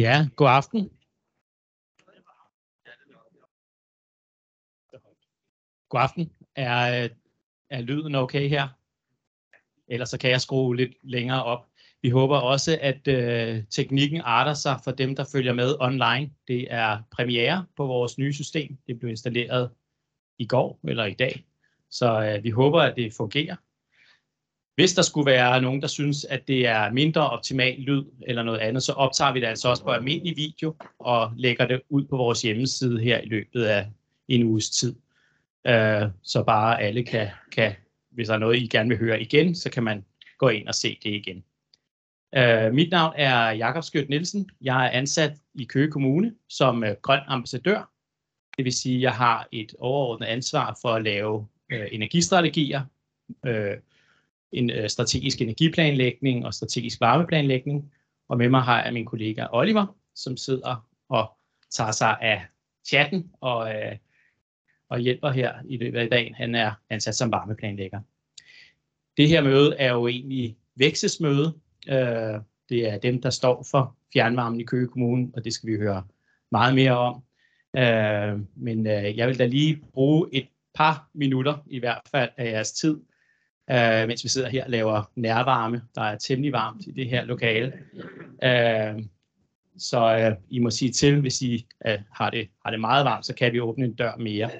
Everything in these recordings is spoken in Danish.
Ja, god aften. God aften. Er, øh, er lyden okay her? Ellers så kan jeg skrue lidt længere op. Vi håber også, at øh, teknikken arter sig for dem, der følger med online. Det er premiere på vores nye system. Det blev installeret i går eller i dag. Så øh, vi håber, at det fungerer. Hvis der skulle være nogen, der synes, at det er mindre optimal lyd eller noget andet, så optager vi det altså også på almindelig video og lægger det ud på vores hjemmeside her i løbet af en uges tid. Uh, så bare alle kan, kan, hvis der er noget, I gerne vil høre igen, så kan man gå ind og se det igen. Uh, mit navn er Jakob Skødt Nielsen. Jeg er ansat i Køge Kommune som øh, grøn ambassadør. Det vil sige, at jeg har et overordnet ansvar for at lave energistrategier, uh, en øh, strategisk energiplanlægning og strategisk varmeplanlægning. Og med mig har jeg min kollega Oliver, som sidder og tager sig af chatten og, øh, og hjælper her i løbet af dagen. Han er ansat som varmeplanlægger. Det her møde er jo egentlig vækstesmøde. Øh, det er dem, der står for fjernvarmen i Køge Kommune, og det skal vi høre meget mere om. Øh, men øh, jeg vil da lige bruge et par minutter i hvert fald af jeres tid øh, mens vi sidder her og laver nærvarme. Der er temmelig varmt i det her lokale. Øh, så øh, I må sige til, hvis I øh, har, det, har det meget varmt, så kan vi åbne en dør mere.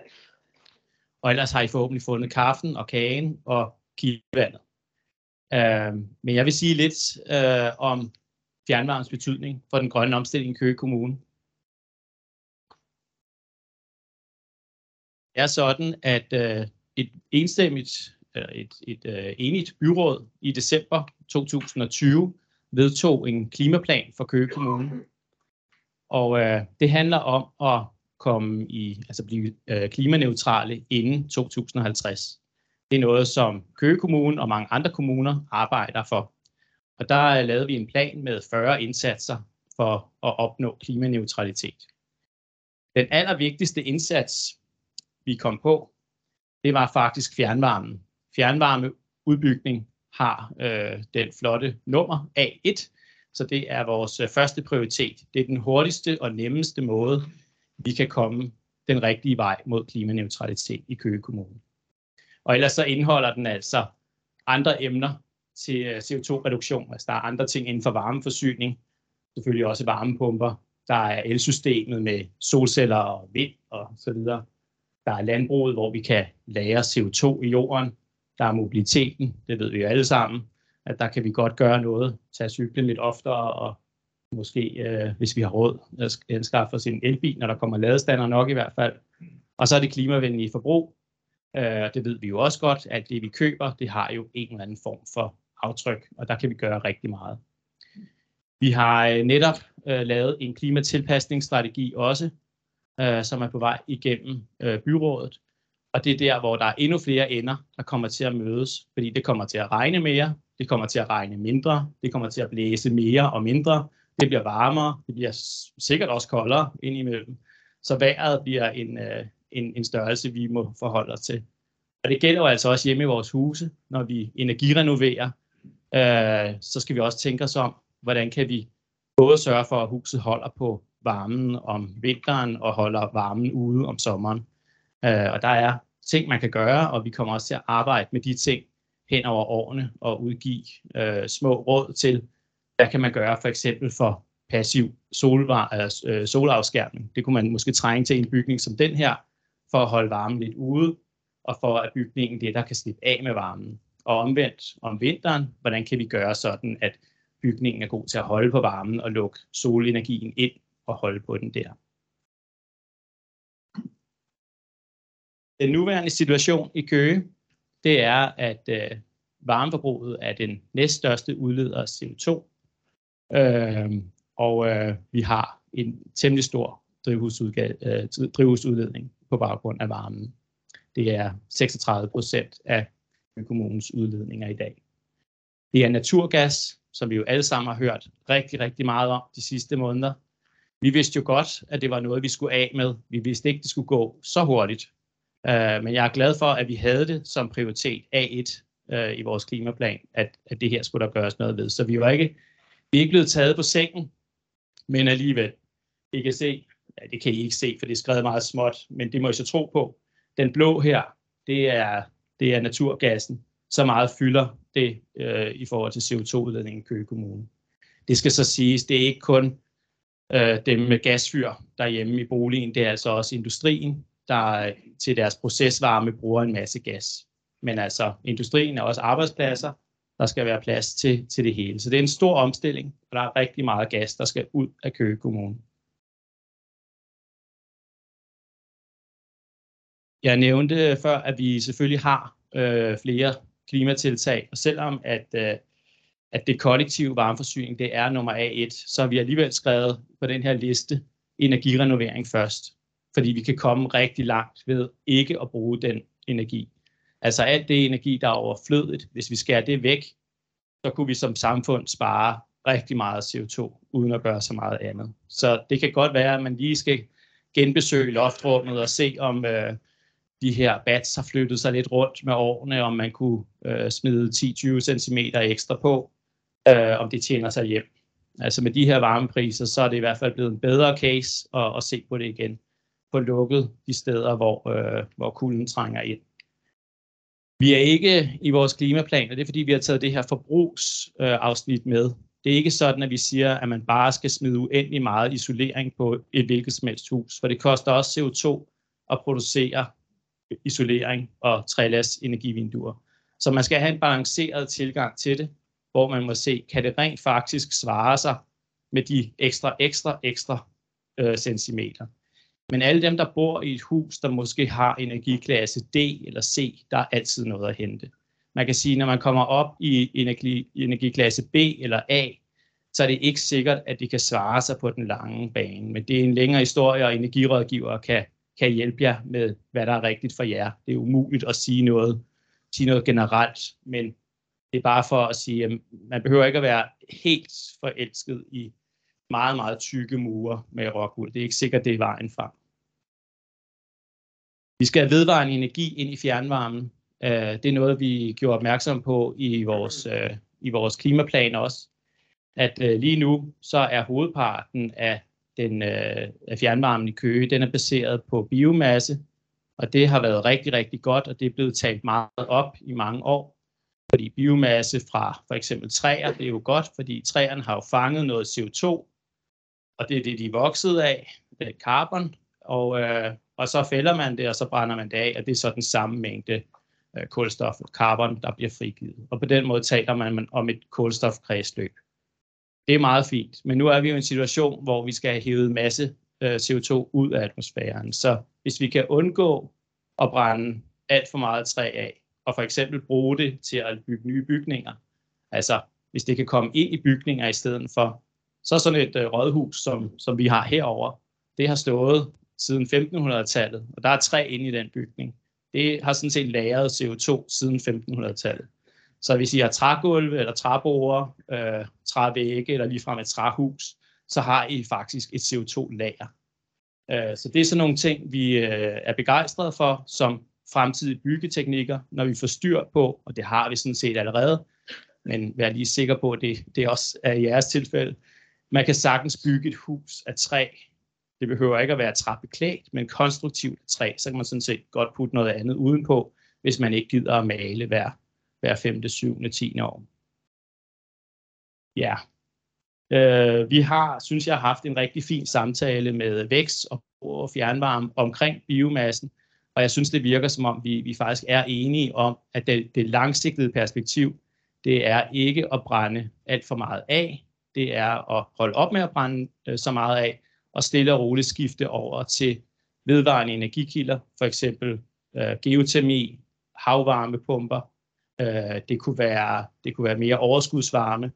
Og ellers har I forhåbentlig fundet kaffen og kagen og kildevandet. Øh, men jeg vil sige lidt øh, om fjernvarmens betydning for den grønne omstilling i Køge Kommune. Det er sådan, at øh, et enstemmigt Øh, et, et uh, enigt byråd i december 2020 vedtog en klimaplan for Køge Kommune. Og øh, det handler om at komme i, altså blive øh, klimaneutrale inden 2050. Det er noget, som Køge Kommune og mange andre kommuner arbejder for. Og der øh, lavede vi en plan med 40 indsatser for at opnå klimaneutralitet. Den allervigtigste indsats, vi kom på, det var faktisk fjernvarmen fjernvarmeudbygning har øh, den flotte nummer A1, så det er vores øh, første prioritet. Det er den hurtigste og nemmeste måde, vi kan komme den rigtige vej mod klimaneutralitet i Køge Kommune. Og ellers så indeholder den altså andre emner til øh, CO2-reduktion. Altså der er andre ting inden for varmeforsyning, selvfølgelig også varmepumper. Der er elsystemet med solceller og vind og så videre. Der er landbruget, hvor vi kan lære CO2 i jorden. Der er mobiliteten, det ved vi jo alle sammen, at der kan vi godt gøre noget, tage cyklen lidt oftere, og måske, øh, hvis vi har råd, øh, at skaffe os en elbil, når der kommer ladestander nok i hvert fald. Og så er det klimavenlige forbrug. Øh, det ved vi jo også godt, at det vi køber, det har jo en eller anden form for aftryk, og der kan vi gøre rigtig meget. Vi har øh, netop øh, lavet en klimatilpasningsstrategi også, øh, som er på vej igennem øh, byrådet, og det er der, hvor der er endnu flere ender, der kommer til at mødes, fordi det kommer til at regne mere, det kommer til at regne mindre, det kommer til at blæse mere og mindre, det bliver varmere, det bliver sikkert også koldere indimellem. Så vejret bliver en, øh, en, en størrelse, vi må forholde os til. Og det gælder jo altså også hjemme i vores huse, når vi energirenoverer, øh, så skal vi også tænke os om, hvordan kan vi både sørge for, at huset holder på varmen om vinteren og holder varmen ude om sommeren. Øh, og der er ting, man kan gøre, og vi kommer også til at arbejde med de ting hen over årene og udgive øh, små råd til, hvad kan man gøre for eksempel for passiv solvar, øh, solafskærmning. Det kunne man måske trænge til i en bygning som den her, for at holde varmen lidt ude, og for at bygningen det, der kan slippe af med varmen. Og omvendt om vinteren, hvordan kan vi gøre sådan, at bygningen er god til at holde på varmen og lukke solenergien ind og holde på den der. Den nuværende situation i Køge, det er, at øh, varmeforbruget er den næststørste udleder af CO2, øh, og øh, vi har en temmelig stor øh, drivhusudledning på baggrund af varmen. Det er 36 procent af kommunens udledninger i dag. Det er naturgas, som vi jo alle sammen har hørt rigtig, rigtig meget om de sidste måneder. Vi vidste jo godt, at det var noget, vi skulle af med. Vi vidste ikke, det skulle gå så hurtigt. Øh, men jeg er glad for, at vi havde det som prioritet A1 øh, i vores klimaplan, at, at det her skulle der gøres noget ved. Så vi var ikke, vi er ikke blevet taget på sengen. Men alligevel, I kan se, ja, det kan I ikke se, for det er skrevet meget småt, men det må I så tro på. Den blå her, det er, det er naturgassen. Så meget fylder det øh, i forhold til CO2-udledningen i Køge Kommune. Det skal så siges, det er ikke kun øh, dem med gasfyr derhjemme i boligen, det er altså også industrien, der øh, til deres procesvarme bruger en masse gas. Men altså, industrien er også arbejdspladser, der skal være plads til, til det hele. Så det er en stor omstilling, og der er rigtig meget gas, der skal ud af Køge Kommune. Jeg nævnte før, at vi selvfølgelig har øh, flere klimatiltag, og selvom at, øh, at det kollektive varmeforsyning det er nummer A1, så har vi alligevel skrevet på den her liste energirenovering først, fordi vi kan komme rigtig langt ved ikke at bruge den energi. Altså alt det energi, der er overflødigt, hvis vi skærer det væk, så kunne vi som samfund spare rigtig meget CO2, uden at gøre så meget andet. Så det kan godt være, at man lige skal genbesøge loftrummet og se, om øh, de her bats har flyttet sig lidt rundt med årene, om man kunne øh, smide 10-20 cm ekstra på, øh, om det tjener sig hjem. Altså med de her varmepriser, så er det i hvert fald blevet en bedre case at, at se på det igen få lukket de steder, hvor, øh, hvor kulden trænger ind. Vi er ikke i vores klimaplan, og det er fordi, vi har taget det her forbrugsafsnit med. Det er ikke sådan, at vi siger, at man bare skal smide uendelig meget isolering på et hvilket som helst hus, for det koster også CO2 at producere isolering og trælas energivinduer. Så man skal have en balanceret tilgang til det, hvor man må se, kan det rent faktisk svare sig med de ekstra, ekstra, ekstra øh, centimeter. Men alle dem, der bor i et hus, der måske har energiklasse D eller C, der er altid noget at hente. Man kan sige, når man kommer op i energi, energiklasse B eller A, så er det ikke sikkert, at det kan svare sig på den lange bane. Men det er en længere historie, og energirådgiver kan, kan hjælpe jer med, hvad der er rigtigt for jer. Det er umuligt at sige noget, sige noget generelt, men det er bare for at sige, at man behøver ikke at være helt forelsket i meget, meget tykke mure med rockwool. Det er ikke sikkert, det er vejen frem. Vi skal have vedvarende energi ind i fjernvarmen. Øh, det er noget, vi gjorde opmærksom på i vores, øh, i vores klimaplan også. At øh, lige nu så er hovedparten af den øh, af fjernvarmen i Køge, den er baseret på biomasse, og det har været rigtig, rigtig godt, og det er blevet talt meget op i mange år. Fordi biomasse fra for eksempel træer, det er jo godt, fordi træerne har jo fanget noget CO2, og det er det, de er vokset af, det er carbon, og, øh, og så fælder man det, og så brænder man det af, og det er så den samme mængde øh, kulstof, carbon, der bliver frigivet. Og på den måde taler man om et kulstofkredsløb. Det er meget fint, men nu er vi jo i en situation, hvor vi skal have hævet masse øh, CO2 ud af atmosfæren. Så hvis vi kan undgå at brænde alt for meget træ af, og for eksempel bruge det til at bygge nye bygninger, altså hvis det kan komme ind i bygninger i stedet for, så sådan et øh, rådhus, som, som vi har herover, det har stået siden 1500-tallet, og der er træ inde i den bygning. Det har sådan set lagret CO2 siden 1500-tallet. Så hvis I har trægulve eller træborer, øh, trævægge eller ligefrem et træhus, så har I faktisk et CO2-lager. Øh, så det er sådan nogle ting, vi øh, er begejstrede for som fremtidige byggeteknikker, når vi får styr på, og det har vi sådan set allerede, men vær lige sikker på, at det, det også er i jeres tilfælde. Man kan sagtens bygge et hus af træ, det behøver ikke at være træbeklædt, men konstruktivt træ. Så kan man sådan set godt putte noget andet udenpå, hvis man ikke gider at male hver, hver 5., 7., 10. år. Ja. Øh, vi har, synes jeg, haft en rigtig fin samtale med vækst og fjernvarme omkring biomassen, og jeg synes, det virker som om, vi, vi faktisk er enige om, at det, det langsigtede perspektiv, det er ikke at brænde alt for meget af, det er at holde op med at brænde øh, så meget af, og stille og roligt skifte over til vedvarende energikilder, for eksempel øh, geotermi, havvarmepumper. Øh, det, kunne være, det kunne være mere overskudsvarme,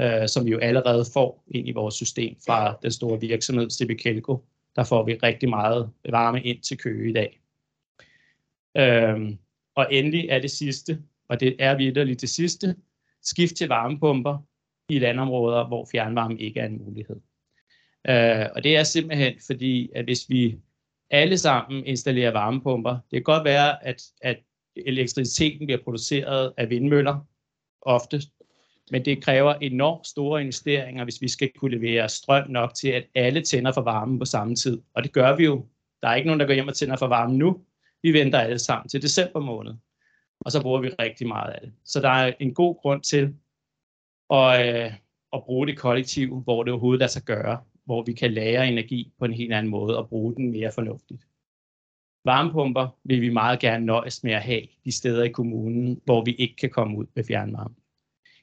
øh, som vi jo allerede får ind i vores system fra den store virksomhed Stibikelko. Der får vi rigtig meget varme ind til Køge i dag. Øh, og endelig er det sidste, og det er vidderligt det sidste, skift til varmepumper i landområder, hvor fjernvarme ikke er en mulighed. Øh, og det er simpelthen fordi, at hvis vi alle sammen installerer varmepumper, det kan godt være, at, at elektriciteten bliver produceret af vindmøller ofte, Men det kræver enormt store investeringer, hvis vi skal kunne levere strøm nok til, at alle tænder for varmen på samme tid. Og det gør vi jo. Der er ikke nogen, der går hjem og tænder for varmen nu. Vi venter alle sammen til december måned. Og så bruger vi rigtig meget af det. Så der er en god grund til at, øh, at bruge det kollektiv, hvor det overhovedet lader sig gøre. Hvor vi kan lære energi på en helt anden måde og bruge den mere fornuftigt. Varmepumper vil vi meget gerne nøjes med at have de steder i kommunen, hvor vi ikke kan komme ud med fjernvarme.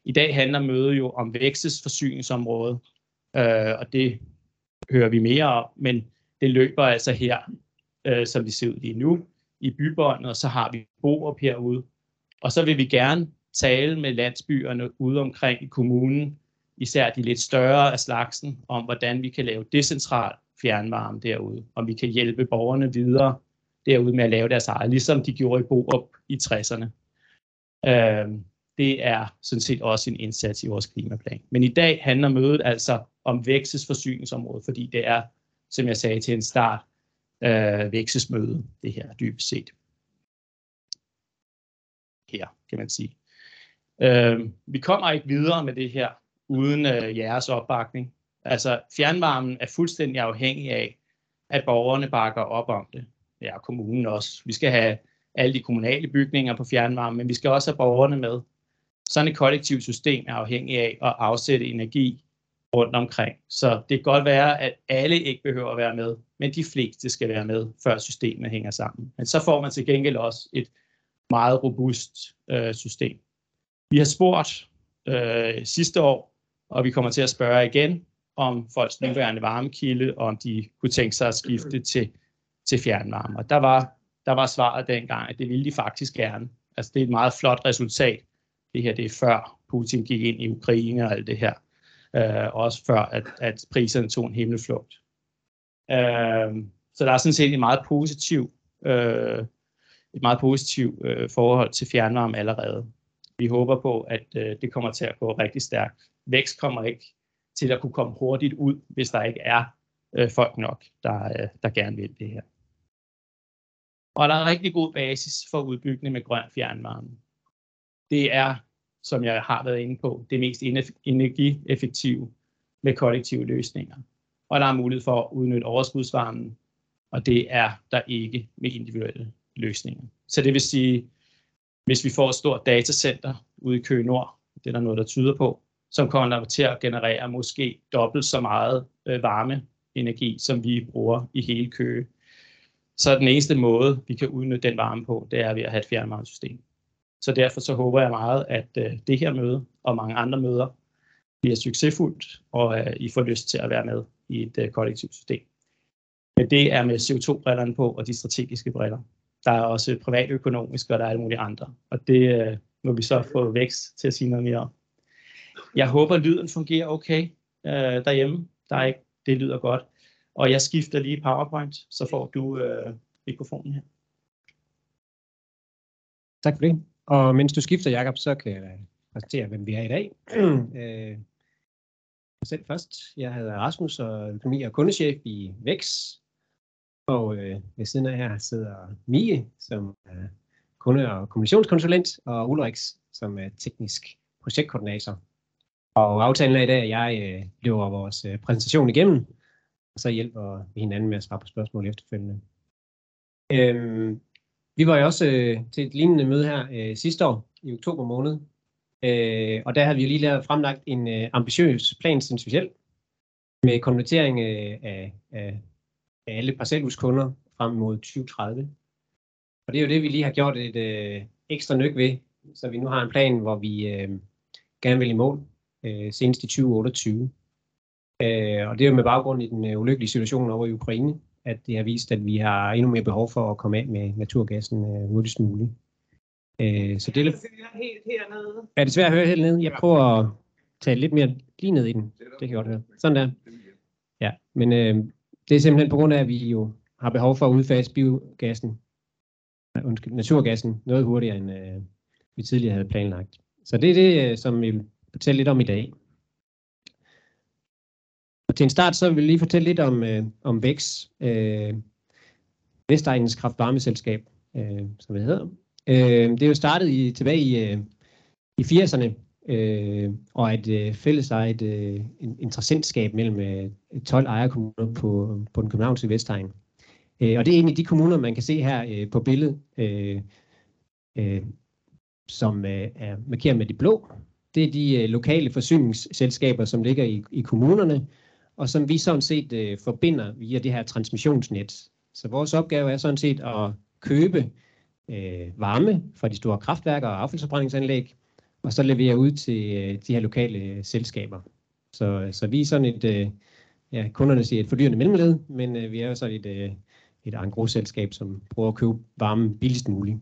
I dag handler mødet jo om Vækstes forsyningsområde, øh, og det hører vi mere om, men det løber altså her, øh, som vi ser ud lige nu, i bybåndet, og så har vi Borup herude. Og så vil vi gerne tale med landsbyerne ude omkring i kommunen, især de lidt større af slagsen, om hvordan vi kan lave decentral fjernvarme derude, om vi kan hjælpe borgerne videre derude med at lave deres eget, ligesom de gjorde i Borup i 60'erne. Øh, det er sådan set også en indsats i vores klimaplan. Men i dag handler mødet altså om vækstes forsyningsområde, fordi det er, som jeg sagde til en start, øh, væksesmøde, det her dybest set. Her, kan man sige. Øh, vi kommer ikke videre med det her, uden øh, jeres opbakning. Altså, fjernvarmen er fuldstændig afhængig af, at borgerne bakker op om det. Ja, kommunen også. Vi skal have alle de kommunale bygninger på fjernvarme, men vi skal også have borgerne med. Sådan et kollektivt system er afhængig af at afsætte energi rundt omkring. Så det kan godt være, at alle ikke behøver at være med, men de fleste skal være med, før systemet hænger sammen. Men så får man til gengæld også et meget robust øh, system. Vi har spurgt øh, sidste år, og vi kommer til at spørge igen, om folks nuværende varmekilde, og om de kunne tænke sig at skifte til, til fjernvarme. Og der var, der var svaret dengang, at det ville de faktisk gerne. Altså det er et meget flot resultat. Det her det er før Putin gik ind i Ukraine og alt det her øh, også før at, at priserne tog en himmelflugt. Øh, så der er sådan set et meget positiv, øh, et meget positivt øh, forhold til fjernvarme allerede. Vi håber på, at øh, det kommer til at gå rigtig stærkt. Vækst kommer ikke til at kunne komme hurtigt ud, hvis der ikke er øh, folk nok, der, øh, der gerne vil det her. Og der er rigtig god basis for udbygning med grøn fjernvarme. Det er som jeg har været inde på, det mest energieffektive med kollektive løsninger. Og der er mulighed for at udnytte overskudsvarmen, og det er der ikke med individuelle løsninger. Så det vil sige, hvis vi får et stort datacenter ude i Køge Nord, det er der noget, der tyder på, som kommer til at generere måske dobbelt så meget øh, varmeenergi, som vi bruger i hele Køge. Så den eneste måde, vi kan udnytte den varme på, det er ved at have et fjernvarmesystem. Så derfor så håber jeg meget, at øh, det her møde og mange andre møder bliver succesfuldt, og øh, I får lyst til at være med i et øh, kollektivt system. Men det er med CO2-brillerne på og de strategiske briller. Der er også privatøkonomiske, og der er alle mulige andre. Og det øh, må vi så få vækst til at sige noget mere om. Jeg håber, lyden fungerer okay øh, derhjemme. Der er ikke, det lyder godt. Og jeg skifter lige PowerPoint, så får du øh, mikrofonen her. Tak for det. Og mens du skifter, Jakob, så kan jeg præsentere, hvem vi er i dag. øh, selv først. Jeg hedder Rasmus og økonomi- og kundechef i Vex. Og øh, ved siden af her sidder Mie, som er kunde- og kommunikationskonsulent, og Ulriks, som er teknisk projektkoordinator. Og aftalen er i dag, at jeg øh, løber vores øh, præsentation igennem, og så hjælper vi hinanden med at svare på spørgsmål efterfølgende. Øhm, vi var jo også øh, til et lignende møde her øh, sidste år i oktober måned, øh, og der havde vi lige lavet fremlagt en øh, ambitiøs plan, synes vi selv, med konvertering øh, af, af, af alle parcelhuskunder frem mod 2030. Og det er jo det, vi lige har gjort et øh, ekstra nyk ved, så vi nu har en plan, hvor vi øh, gerne vil i mål øh, senest i 2028. Øh, og det er jo med baggrund i den øh, ulykkelige situation over i Ukraine, at det har vist, at vi har endnu mere behov for at komme af med naturgassen øh, hurtigst muligt. Øh, så det er, helt hernede. er det svært at høre helt nede? Jeg prøver at tage lidt mere lige ned i den. Det kan jeg godt høre. Sådan der. Ja, men øh, det er simpelthen på grund af, at vi jo har behov for at udfase biogassen, undskyld, naturgassen noget hurtigere, end øh, vi tidligere havde planlagt. Så det er det, øh, som vi vil fortælle lidt om i dag. Og til en start, så vil jeg lige fortælle lidt om, øh, om VEX, øh, Vestegnens Kraftvarmeselskab, øh, som det hedder. Øh, det er jo startet i, tilbage i, øh, i 80'erne øh, og et øh, et øh, interessentskab mellem øh, 12 ejerkommuner på, på den københavnske Vestegn. Øh, og det er en af de kommuner, man kan se her øh, på billedet, øh, øh, som øh, er markeret med de blå. Det er de øh, lokale forsyningsselskaber, som ligger i, i kommunerne, og som vi sådan set øh, forbinder via det her transmissionsnet. Så vores opgave er sådan set at købe øh, varme fra de store kraftværker og affaldsforbrændingsanlæg, og så levere ud til øh, de her lokale øh, selskaber. Så, øh, så vi er sådan et, øh, ja, kunderne siger et fordyrende mellemled, men øh, vi er jo sådan et, øh, et angro-selskab, som prøver at købe varme billigst muligt.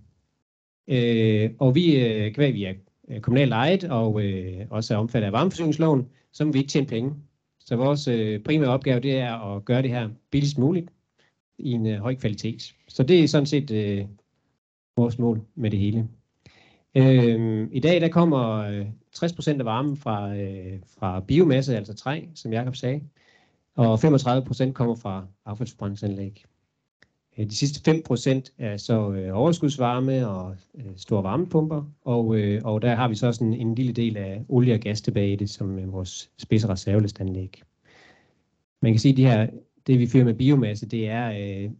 Øh, og vi, øh, kvæg vi er øh, kommunalt ejet og øh, også er omfattet af varmeforsyningsloven, så må vi ikke tjene penge. Så vores øh, primære opgave det er at gøre det her billigst muligt i en øh, høj kvalitet. Så det er sådan set øh, vores mål med det hele. Øh, I dag der kommer øh, 60% af varmen fra, øh, fra biomasse, altså træ, som Jakob sagde, og 35% kommer fra affaldsforbrændingsanlæg. Øh, de sidste 5% er så øh, overskudsvarme og øh, store varmepumper, og, øh, og der har vi så sådan en lille del af olie og gas tilbage i det, som er vores spidse reservelistanlæg. Man kan sige, at de her, det vi fyrer med biomasse, det er øh,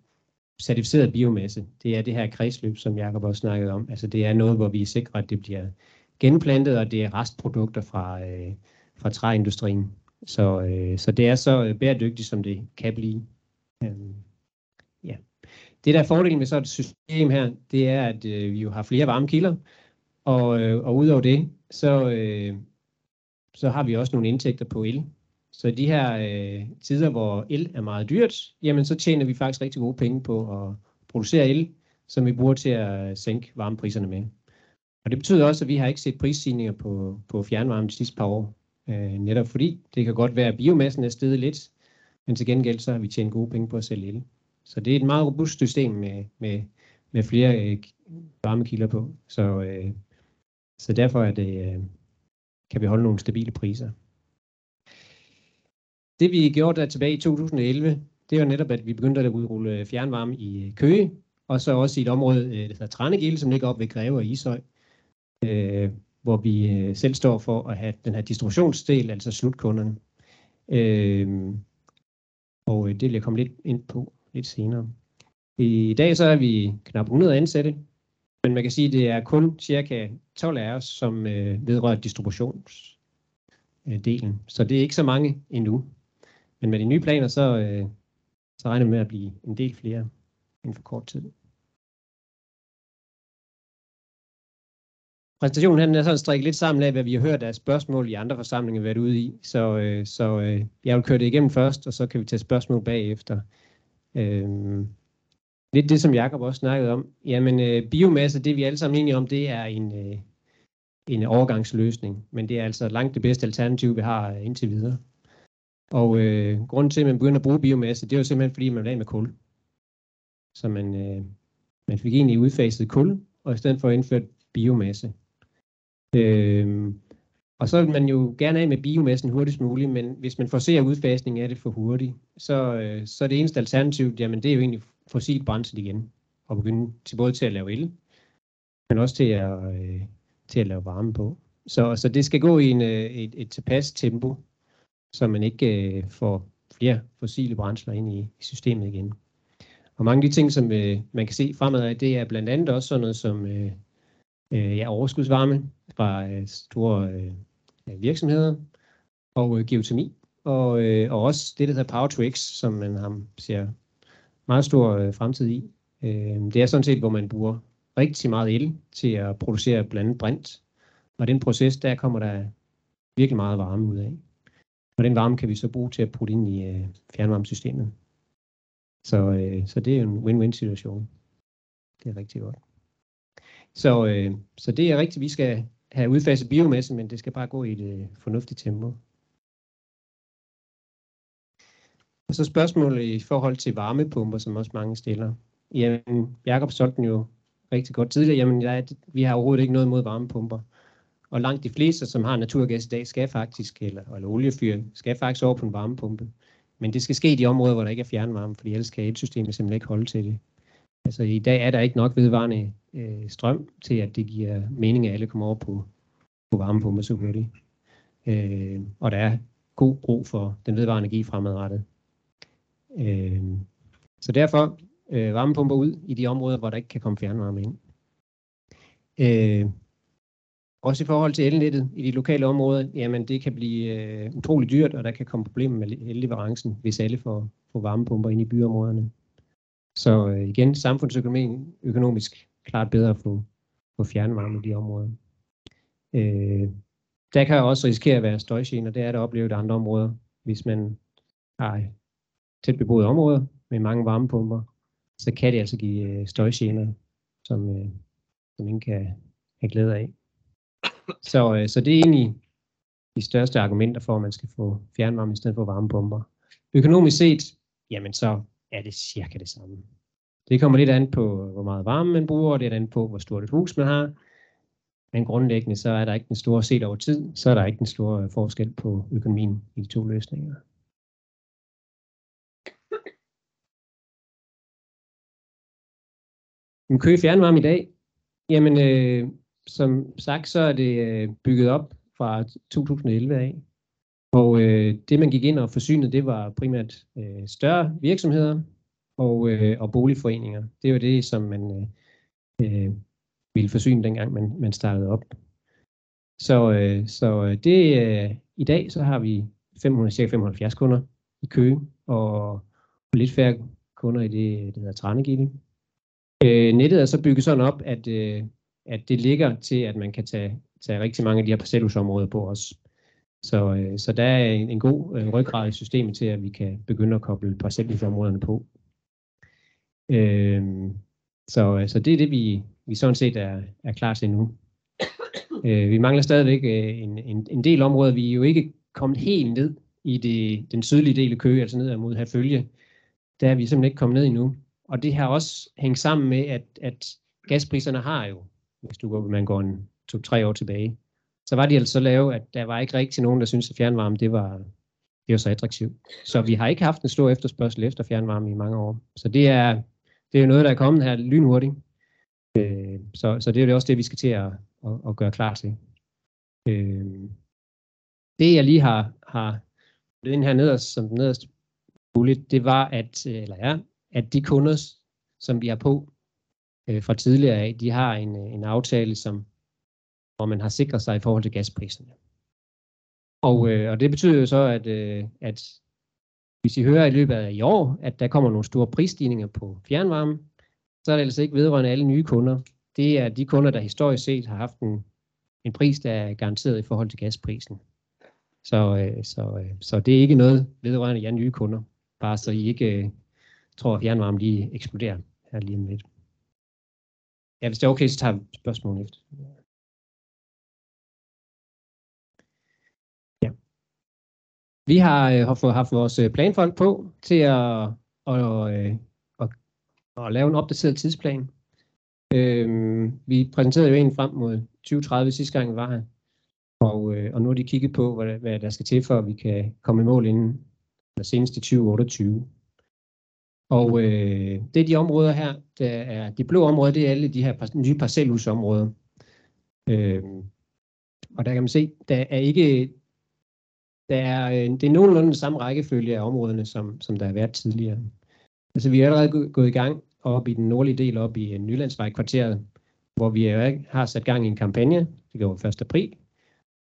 certificeret biomasse. Det er det her kredsløb, som Jacob også snakkede om. Altså det er noget, hvor vi er sikre, at det bliver genplantet, og det er restprodukter fra, øh, fra træindustrien. Så, øh, så det er så øh, bæredygtigt, som det kan blive. Øh. Det der er fordelen ved så et system her, det er, at øh, vi jo har flere varmekilder, og, øh, og udover det, så, øh, så har vi også nogle indtægter på el. Så de her øh, tider, hvor el er meget dyrt, jamen så tjener vi faktisk rigtig gode penge på at producere el, som vi bruger til at sænke varmepriserne med. Og det betyder også, at vi har ikke set prisstigninger på, på fjernvarme de sidste par år. Øh, netop fordi det kan godt være, at biomassen er steget lidt, men til gengæld så har vi tjent gode penge på at sælge el. Så det er et meget robust system med, med, med flere øh, varmekilder på. Så, øh, så derfor er det, øh, kan vi holde nogle stabile priser. Det vi gjorde der tilbage i 2011, det var netop, at vi begyndte at udrulle fjernvarme i øh, Køge, og så også i et område, øh, der hedder Tranegilde, som ligger op ved Greve og Ishøj, øh, hvor vi øh, selv står for at have den her distributionsdel, altså slutkunderne. Øh, og øh, det vil jeg komme lidt ind på lidt senere. I dag så er vi knap 100 ansatte, men man kan sige, at det er kun cirka 12 af os, som øh, vedrører distributionsdelen. Så det er ikke så mange endnu. Men med de nye planer, så, øh, så regner vi med at blive en del flere inden for kort tid. Præsentationen her den er sådan strikket lidt sammen af, hvad vi har hørt af spørgsmål i andre forsamlinger været ude i. Så, øh, så øh, jeg vil køre det igennem først, og så kan vi tage spørgsmål bagefter. Øh, lidt det, som Jakob også snakkede om. Jamen, øh, biomasse, det vi alle sammen enige om, det er en, øh, en overgangsløsning. Men det er altså langt det bedste alternativ, vi har øh, indtil videre. Og øh, grunden til, at man begynder at bruge biomasse, det er jo simpelthen, fordi man vil af med kul. Så man, øh, man fik egentlig udfaset kul, og i stedet for indført indføre biomasse. Øh, og så vil man jo gerne af med biomassen hurtigst muligt, men hvis man forser udfasningen af det for hurtigt, så, øh, så er det eneste alternativ, jamen det er jo egentlig fossilt brændsel igen, og begynde til både til at lave el, men også til at, øh, til at lave varme på. Så, så det skal gå i en, øh, et, et tilpas tempo, så man ikke øh, får flere fossile brændsler ind i, i systemet igen. Og mange af de ting, som øh, man kan se fremad, det er blandt andet også sådan noget som øh, øh, ja, overskudsvarme fra øh, store øh, virksomheder og øh, geotermi. Og, øh, og også det, der hedder Power to X, som man har, ser meget stor øh, fremtid i. Øh, det er sådan set, hvor man bruger rigtig meget el til at producere blandt andet brint. Og den proces, der kommer der virkelig meget varme ud af. Og den varme kan vi så bruge til at putte ind i øh, fjernvarmesystemet. Så, øh, så det er en win-win situation. Det er rigtig godt. Så, øh, så det er rigtigt, vi skal have udfaset biomasse, men det skal bare gå i et øh, fornuftigt tempo. Og så spørgsmålet i forhold til varmepumper, som også mange stiller. Jamen, Jakob solgte den jo rigtig godt tidligere. Jamen, ja, vi har overhovedet ikke noget mod varmepumper. Og langt de fleste, som har naturgas i dag, skal faktisk, eller, eller oliefyr, skal faktisk over på en varmepumpe. Men det skal ske i de områder, hvor der ikke er fjernvarme, fordi ellers kan elsystemet simpelthen ikke holde til det. Altså i dag er der ikke nok vedvarende øh, strøm til, at det giver mening, at alle kommer over på, på varmepumper så hurtigt. Øh, og der er god brug for den vedvarende energi fremadrettet. Øh, så derfor øh, varmepumper ud i de områder, hvor der ikke kan komme fjernvarme ind. Øh, også i forhold til elnettet i de lokale områder, jamen det kan blive øh, utrolig dyrt, og der kan komme problemer med elleverancen, hvis alle får, får varmepumper ind i byområderne. Så øh, igen, samfundsøkonomien økonomisk klart bedre at få, få fjernvarme i de områder. Øh, der kan også risikere at være støjgener, det er der oplevet i andre områder, hvis man har tæt beboede områder med mange varmepumper, så kan det altså give øh, støjgener, som, øh, som ingen kan have glæde af. Så, øh, så det er egentlig de største argumenter for, at man skal få fjernvarme i stedet for varmepumper. Økonomisk set, jamen så er det cirka det samme. Det kommer lidt an på, hvor meget varme man bruger, og det er an på, hvor stort et hus man har. Men grundlæggende så er der ikke den store set over tid, så er der ikke den store øh, forskel på økonomien i de to løsninger. Men kø fjernvarme i dag, jamen øh, som sagt, så er det øh, bygget op fra 2011 af. Og øh, det, man gik ind og forsynede, det var primært øh, større virksomheder og, øh, og boligforeninger. Det var det, som man øh, øh ville forsyne, dengang man, man startede op. Så, øh, så øh, det, øh, i dag så har vi 500, cirka 570 kunder i Køge, og lidt færre kunder i det, der hedder Tranegilde. Øh, nettet er så bygget sådan op, at øh, at det ligger til, at man kan tage, tage rigtig mange af de her parcelhusområder på os. Så, øh, så der er en, en god øh, ryggrad i systemet til, at vi kan begynde at koble parcelhusområderne på. Øhm, øh, så, så det er det, vi, vi sådan set er, er klar til nu. Øh, vi mangler stadigvæk øh, en, en, en del områder. Vi er jo ikke kommet helt ned i det, den sydlige del af Køge, altså ned mod Herfølge. Der er vi simpelthen ikke kommet ned endnu. Og det har også hængt sammen med, at, at gaspriserne har jo hvis du går, man går en to-tre år tilbage, så var de altså så lave, at der var ikke rigtig nogen, der syntes, at fjernvarme det var, det var så attraktivt. Så vi har ikke haft en stor efterspørgsel efter fjernvarme i mange år. Så det er, det er noget, der er kommet her lynhurtigt. Øh, så, så det er også det, vi skal til at, at, at gøre klar til. Øh, det jeg lige har, har den her nederst, som den nederste muligt, det var, at, øh, eller ja, at de kunder, som vi har på, øh, fra tidligere af, de har en, øh, en aftale, som, hvor man har sikret sig i forhold til gaspriserne. Og, øh, og det betyder jo så, at, øh, at hvis I hører i løbet af i år, at der kommer nogle store prisstigninger på fjernvarme, så er det altså ikke vedrørende alle nye kunder. Det er de kunder, der historisk set har haft en, en pris, der er garanteret i forhold til gasprisen. Så, øh, så, øh, så det er ikke noget vedrørende jer nye kunder. Bare så I ikke øh, tror, at fjernvarme lige eksploderer her lige om lidt. Ja, hvis det er okay, så tager vi spørgsmålet efter. Ja. Vi har øh, fået haft vores øh, planfolk på til at, og, øh, at, at lave en opdateret tidsplan. Øh, vi præsenterede jo en frem mod 2030 sidste gang vi var her. Og, øh, og nu har de kigget på, hvad, hvad der skal til, for at vi kan komme i mål inden eller senest i 2028. Og øh, det er de områder her, der er de blå områder, det er alle de her nye parcelhusområder. Øh, og der kan man se, der er ikke, der er, øh, det er nogenlunde den samme rækkefølge af områderne, som, som der har været tidligere. Altså vi er allerede gået i gang op i den nordlige del, op i øh, Nylandsvej-kvarteret, hvor vi har sat gang i en kampagne, det går 1. april,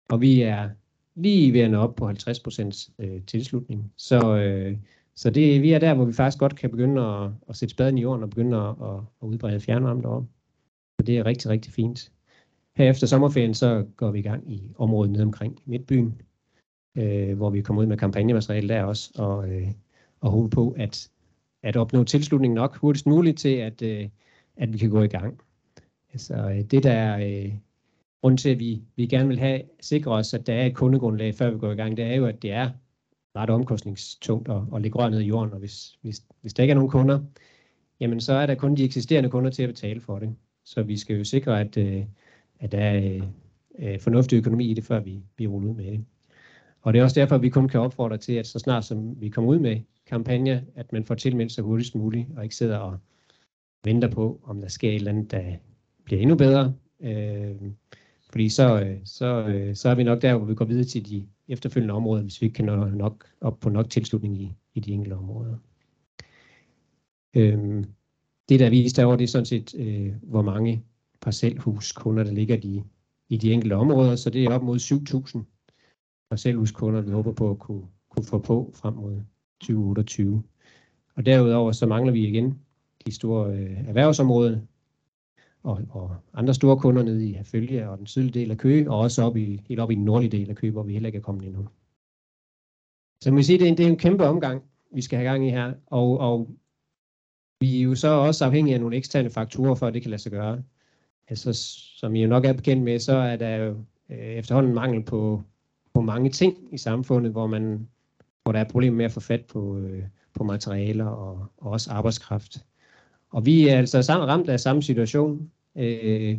og vi er lige ved at nå op på 50% øh, tilslutning. Så øh, så det, vi er der, hvor vi faktisk godt kan begynde at, at sætte spaden i jorden og begynde at, at, at udbrede fjernvarme deroppe. Så det er rigtig, rigtig fint. Her efter sommerferien, så går vi i gang i området nede omkring Midtbyen, øh, hvor vi kommer ud med kampagnemateriale der også, og, øh, og håber på at, at opnå tilslutning nok hurtigst muligt til, at, øh, at vi kan gå i gang. Så øh, det der er øh, grund til, at vi, vi gerne vil have sikre os, at der er et kundegrundlag, før vi går i gang, det er jo, at det er ret omkostningstungt at, at lægge rør ned i jorden, og hvis, hvis, hvis der ikke er nogen kunder, jamen så er der kun de eksisterende kunder til at betale for det. Så vi skal jo sikre, at, øh, at der er øh, fornuftig økonomi i det, før vi, vi ruller ud med det. Og det er også derfor, at vi kun kan opfordre til, at så snart som vi kommer ud med kampagne, at man får tilmeldt sig hurtigst muligt, og ikke sidder og venter på, om der sker et eller andet, der bliver endnu bedre. Øh, Fordi så, øh, så, øh, så er vi nok der, hvor vi går videre til de efterfølgende områder, hvis vi ikke kan nå nok op på nok tilslutning i, i de enkelte områder. Øhm, det, der er vist derovre, det er sådan set, øh, hvor mange parcelhuskunder, der ligger i, i de enkelte områder, så det er op mod 7.000 parcelhuskunder, vi håber på at kunne, kunne få på frem mod 2028. Og derudover så mangler vi igen de store øh, erhvervsområder og, og andre store kunder nede i Herfølge og den sydlige del af Køge, og også op i, helt op i den nordlige del af Køge, hvor vi heller ikke er kommet endnu. Så man sige, det er, en, det er en kæmpe omgang, vi skal have gang i her, og, og vi er jo så også afhængige af nogle eksterne faktorer, for at det kan lade sig gøre. Altså, som I jo nok er bekendt med, så er der jo øh, efterhånden mangel på, på mange ting i samfundet, hvor, man, hvor der er problemer med at få fat på, øh, på materialer og, og også arbejdskraft. Og vi er altså sammen, ramt af samme situation. Øh,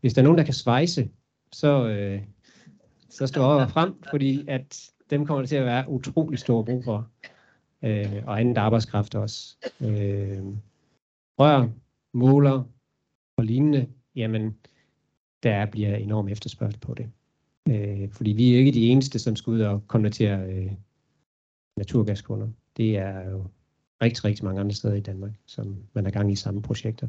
hvis der er nogen, der kan svejse, så, øh, så står over frem, fordi at dem kommer der til at være utrolig stor brug for. Øh, og andet arbejdskraft også. Øh, rør, måler og lignende, jamen der bliver enorm efterspørgsel på det. Øh, fordi vi er ikke de eneste, som skal ud og konvertere øh, naturgaskunder. Det er jo rigtig, rigtig mange andre steder i Danmark, som man er gang i samme projekter.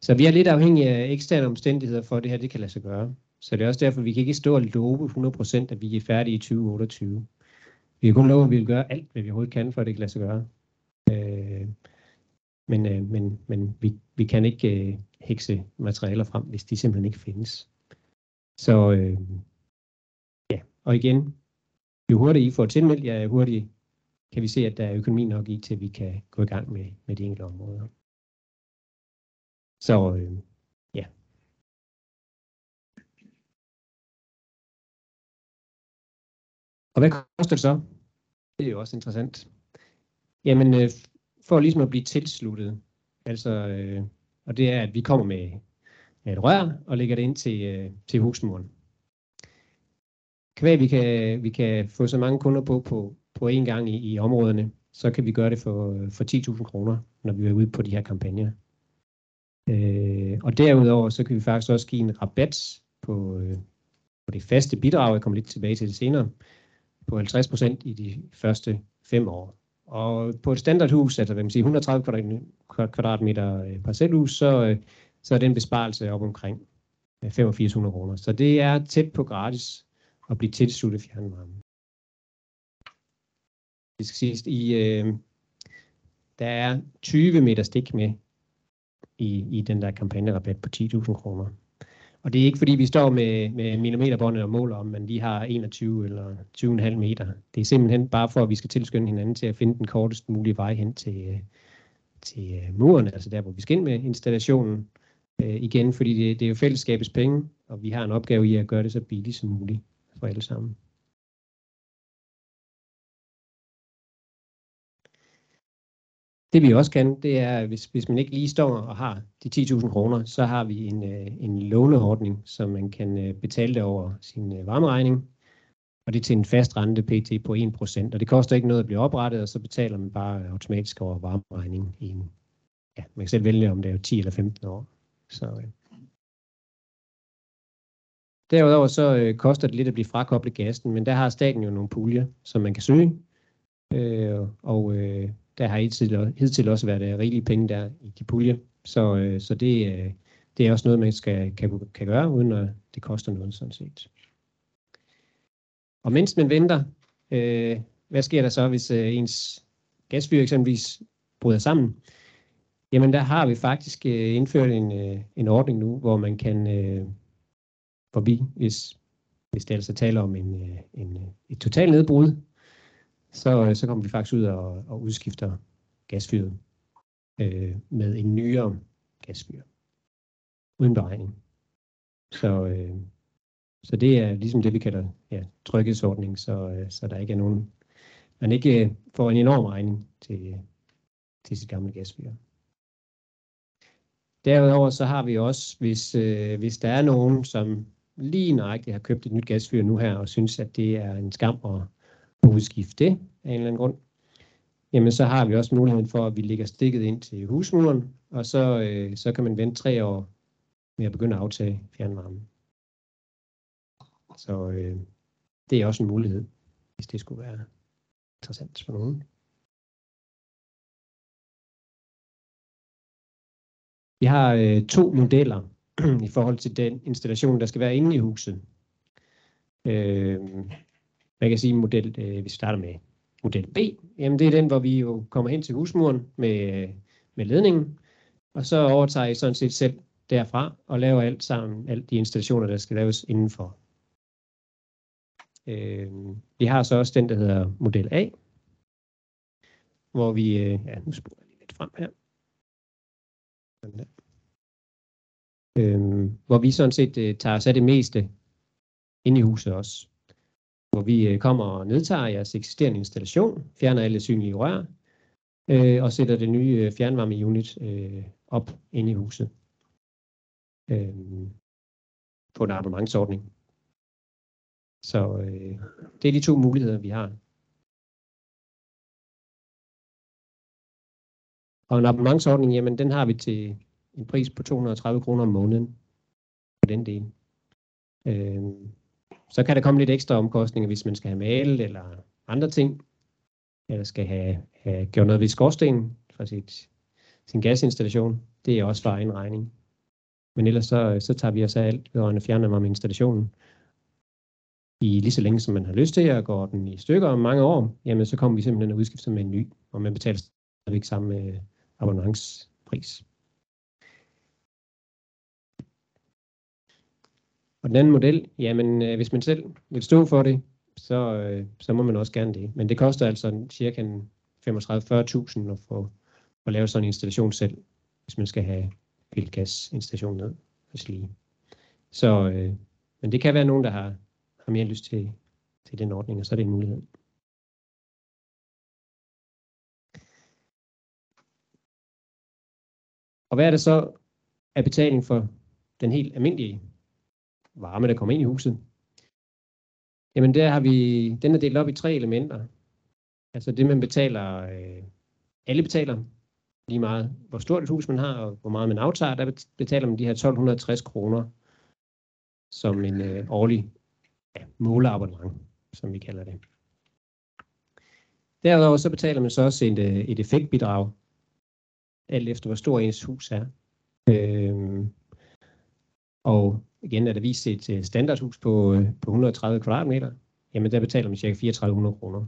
Så vi er lidt afhængige af eksterne omstændigheder for, at det her det kan lade sig gøre. Så det er også derfor, vi kan ikke stå og love 100% at vi er færdige i 2028. Vi kan kun love, at vi vil gøre alt, hvad vi overhovedet kan, for at det kan lade sig gøre. Øh, men øh, men, men vi, vi kan ikke øh, hekse materialer frem, hvis de simpelthen ikke findes. Så øh, og igen, jo hurtigt I får tilmeldt jer, jo hurtigere kan vi se, at der er økonomi nok i, til at vi kan gå i gang med, med de enkelte områder. Så øh, ja. Og hvad koster det så? Det er jo også interessant. Jamen, øh, for ligesom at blive tilsluttet, altså, øh, og det er, at vi kommer med, med et rør og lægger det ind til, øh, til husmuren. Kvæg vi kan, vi kan få så mange kunder på, på, på én gang i, i områderne, så kan vi gøre det for, for 10.000 kroner, når vi er ude på de her kampagner. Øh, og derudover, så kan vi faktisk også give en rabat på, øh, på det faste bidrag, jeg kommer lidt tilbage til det senere, på 50% i de første fem år. Og på et standardhus, altså hvad man siger, 130 kvadratmeter øh, parcelhus, så, øh, så er den besparelse op omkring øh, 8500 kroner. Så det er tæt på gratis at blive tilsluttet fjernvarme. Det skal siges, i, øh, der er 20 meter stik med i, i den der kampagnerabat på 10.000 kroner. Og det er ikke fordi, vi står med, med millimeterbåndet og måler om, men de har 21 eller 20,5 meter. Det er simpelthen bare for, at vi skal tilskynde hinanden til at finde den kortest mulige vej hen til, øh, til øh, muren, altså der, hvor vi skal ind med installationen. Øh, igen, fordi det, det er jo fællesskabets penge, og vi har en opgave i at gøre det så billigt som muligt for alle sammen. Det vi også kan, det er, hvis, hvis man ikke lige står og har de 10.000 kroner, så har vi en, øh, en låneordning, som man kan øh, betale det over sin øh, varmeregning. Og det er til en fast rente pt. på 1%. Og det koster ikke noget at blive oprettet, og så betaler man bare automatisk over varmeregningen i en, ja, man kan selv vælge, om det er 10 eller 15 år. Så, øh. Derudover så øh, koster det lidt at blive frakoblet gassen, men der har staten jo nogle puljer, som man kan søge. Øh, og øh, der har hidtil, hidtil også været uh, rigelige penge der i de pulje. Så, uh, så det, uh, det er også noget, man skal, kan, kan gøre, uden at det koster noget sådan set. Og mens man venter, uh, hvad sker der så, hvis uh, ens gasfyr eksempelvis bryder sammen? Jamen der har vi faktisk uh, indført en, uh, en ordning nu, hvor man kan, uh, forbi, hvis, hvis det altså taler om en, øh, en, øh, et totalt nedbrud, så, øh, så kommer vi faktisk ud og, og udskifter gasfyret øh, med en nyere gasfyr. Uden beregning. Så, øh, så det er ligesom det, vi kalder ja, tryghedsordning, så, øh, så der ikke er nogen, man ikke øh, får en enorm regning til, til sit gamle gasfyr. Derudover så har vi også, hvis, øh, hvis der er nogen, som lige nøjagtigt har købt et nyt gasfyr nu her, og synes, at det er en skam at udskifte det af en eller anden grund, jamen så har vi også muligheden for, at vi lægger stikket ind til husmuren, og så, øh, så kan man vente tre år med at begynde at aftage fjernvarmen. Så øh, det er også en mulighed, hvis det skulle være interessant for nogen. Vi har øh, to modeller i forhold til den installation, der skal være inde i huset. Øh, man kan sige model, øh, vi starter med model B. Jamen det er den, hvor vi jo kommer hen til husmuren med, med ledningen, og så overtager I sådan set selv derfra og laver alt sammen, alle de installationer, der skal laves indenfor. Øh, vi har så også den, der hedder model A, hvor vi, øh, ja nu spoler jeg lige lidt frem her. Sådan der. Øh, hvor vi sådan set øh, tager os af det meste ind i huset også. Hvor vi øh, kommer og nedtager jeres eksisterende installation, fjerner alle synlige rør, øh, og sætter det nye øh, fjernvarmeunit øh, op inde i huset. Øh, på en abonnementsordning. Så øh, det er de to muligheder, vi har. Og en abonnementsordning, jamen den har vi til en pris på 230 kroner om måneden på den del. Øh, så kan der komme lidt ekstra omkostninger, hvis man skal have malet eller andre ting, eller skal have, have gjort noget ved skorstenen fra sit, sin gasinstallation. Det er også for egen regning. Men ellers så, så tager vi os af alt vedrørende fjernvarme installationen. I lige så længe som man har lyst til, at gå den i stykker om mange år, jamen så kommer vi simpelthen at udskifte med en ny, og man betaler stadigvæk samme øh, abonnementspris. Og den anden model, jamen øh, hvis man selv vil stå for det, så, øh, så må man også gerne det. Men det koster altså cirka 35-40.000 at få at lave sådan en installation selv, hvis man skal have vildgasinstallation ned og lige. Så, øh, men det kan være nogen, der har, har mere lyst til, til den ordning, og så er det en mulighed. Og hvad er det så af betaling for den helt almindelige varme, der kommer ind i huset? Jamen der har vi, den er delt op i tre elementer. Altså det, man betaler, øh, alle betaler lige meget, hvor stort et hus man har, og hvor meget man aftager, der betaler man de her 1260 kroner som en øh, årlig ja, måleabonnement, som vi kalder det. Derudover så betaler man så også et, øh, et effektbidrag, alt efter hvor stor ens hus er. Øhm, og igen er der vist et øh, standardhus på, øh, på 130 kvadratmeter, jamen der betaler man ca. 3400 kroner.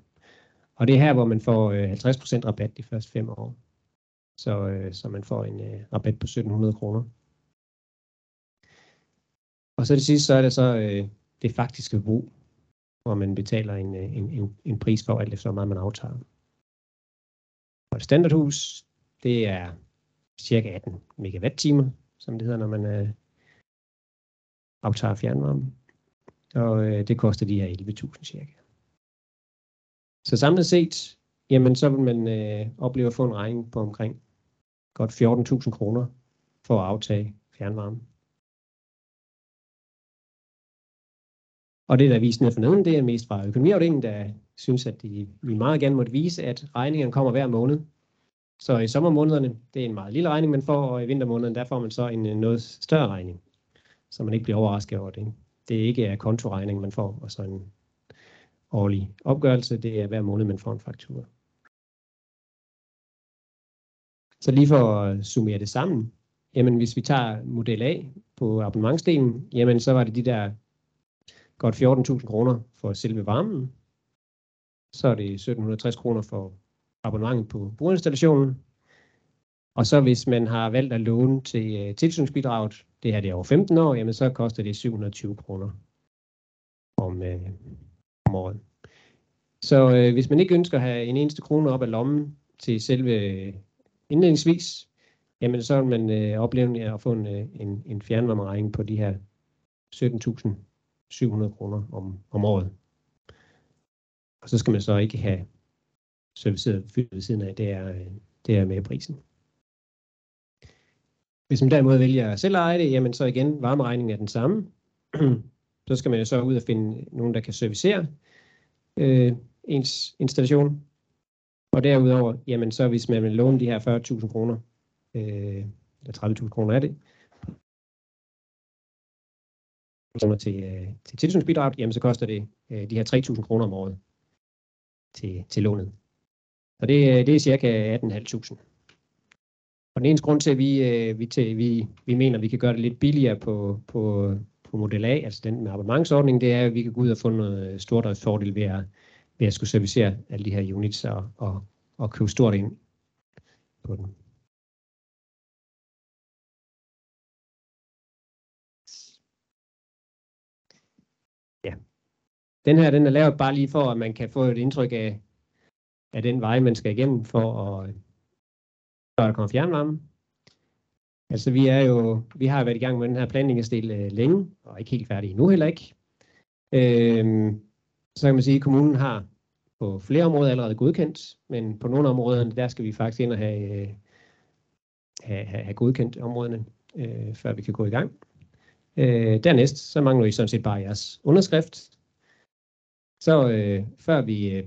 Og det er her, hvor man får øh, 50% rabat de første fem år. Så, så man får en rabat på 1700 kroner. Og så det sidste, så er det så det faktiske brug, hvor man betaler en, en, en, en pris for, alt efter hvor meget man aftager. Og et standardhus, det er cirka 18 megawatt-timer, som det hedder, når man øh, aftager fjernvarme. Og øh, det koster de her 11.000 cirka. Så samlet set, jamen så vil man øh, opleve at få en regning på omkring godt 14.000 kroner for at aftage fjernvarme. Og det, der er vist ned for neden, det er mest fra økonomiafdelingen, der synes, at de, vi meget gerne måtte vise, at regningerne kommer hver måned. Så i sommermånederne, det er en meget lille regning, man får, og i vintermånederne, der får man så en øh, noget større regning, så man ikke bliver overrasket over det. Det er ikke kontoregning, man får, og så en årlig opgørelse, det er hver måned, man får en faktura. Så lige for at summere det sammen, jamen hvis vi tager model A på abonnementsdelen, jamen så var det de der godt 14.000 kroner for selve varmen. Så er det 1760 kroner for abonnementet på brugerinstallationen. Og så hvis man har valgt at låne til øh, tilsynsbidraget, det her det er over 15 år, jamen så koster det 720 kroner om, øh, om året. Så øh, hvis man ikke ønsker at have en eneste krone op af lommen til selve øh, indledningsvis, jamen så vil man øh, opleve at få en, øh, en, en fjernvarmeregning på de her 17.700 kroner om, om året. Og så skal man så ikke have serviceret fyld ved siden af, det er, øh, det er med prisen. Hvis man derimod vælger selv eje det, jamen så igen, varmeregningen er den samme. så skal man jo så ud og finde nogen, der kan servicere øh, ens installation. Og derudover, jamen så hvis man vil låne de her 40.000 kroner, øh, eller 30.000 kroner er det, kroner til, øh, til tilsynsbidraget, jamen så koster det øh, de her 3.000 kroner om året til, til lånet. Så det, øh, det er cirka 18.500. Den eneste grund til, at vi, øh, vi, til, vi, vi mener, at vi kan gøre det lidt billigere på, på, på model A, altså den med abonnementsordning, det er, at vi kan gå ud og få noget stordriftsfordel ved at, ved at skulle servicere alle de her units og, og, og købe stort ind på den. Ja. Den her, den er lavet bare lige for, at man kan få et indtryk af, af den vej, man skal igennem for at, for der kommer fjernvarme. Altså vi er jo, vi har været i gang med den her planlægningsdel øh, længe, og ikke helt færdige nu heller ikke. Øh, så kan man sige, at kommunen har på flere områder allerede godkendt, men på nogle områder, der skal vi faktisk ind og have, øh, have, have, have godkendt områderne, øh, før vi kan gå i gang. Øh, dernæst, så mangler vi sådan set bare jeres underskrift. Så øh, før vi, øh,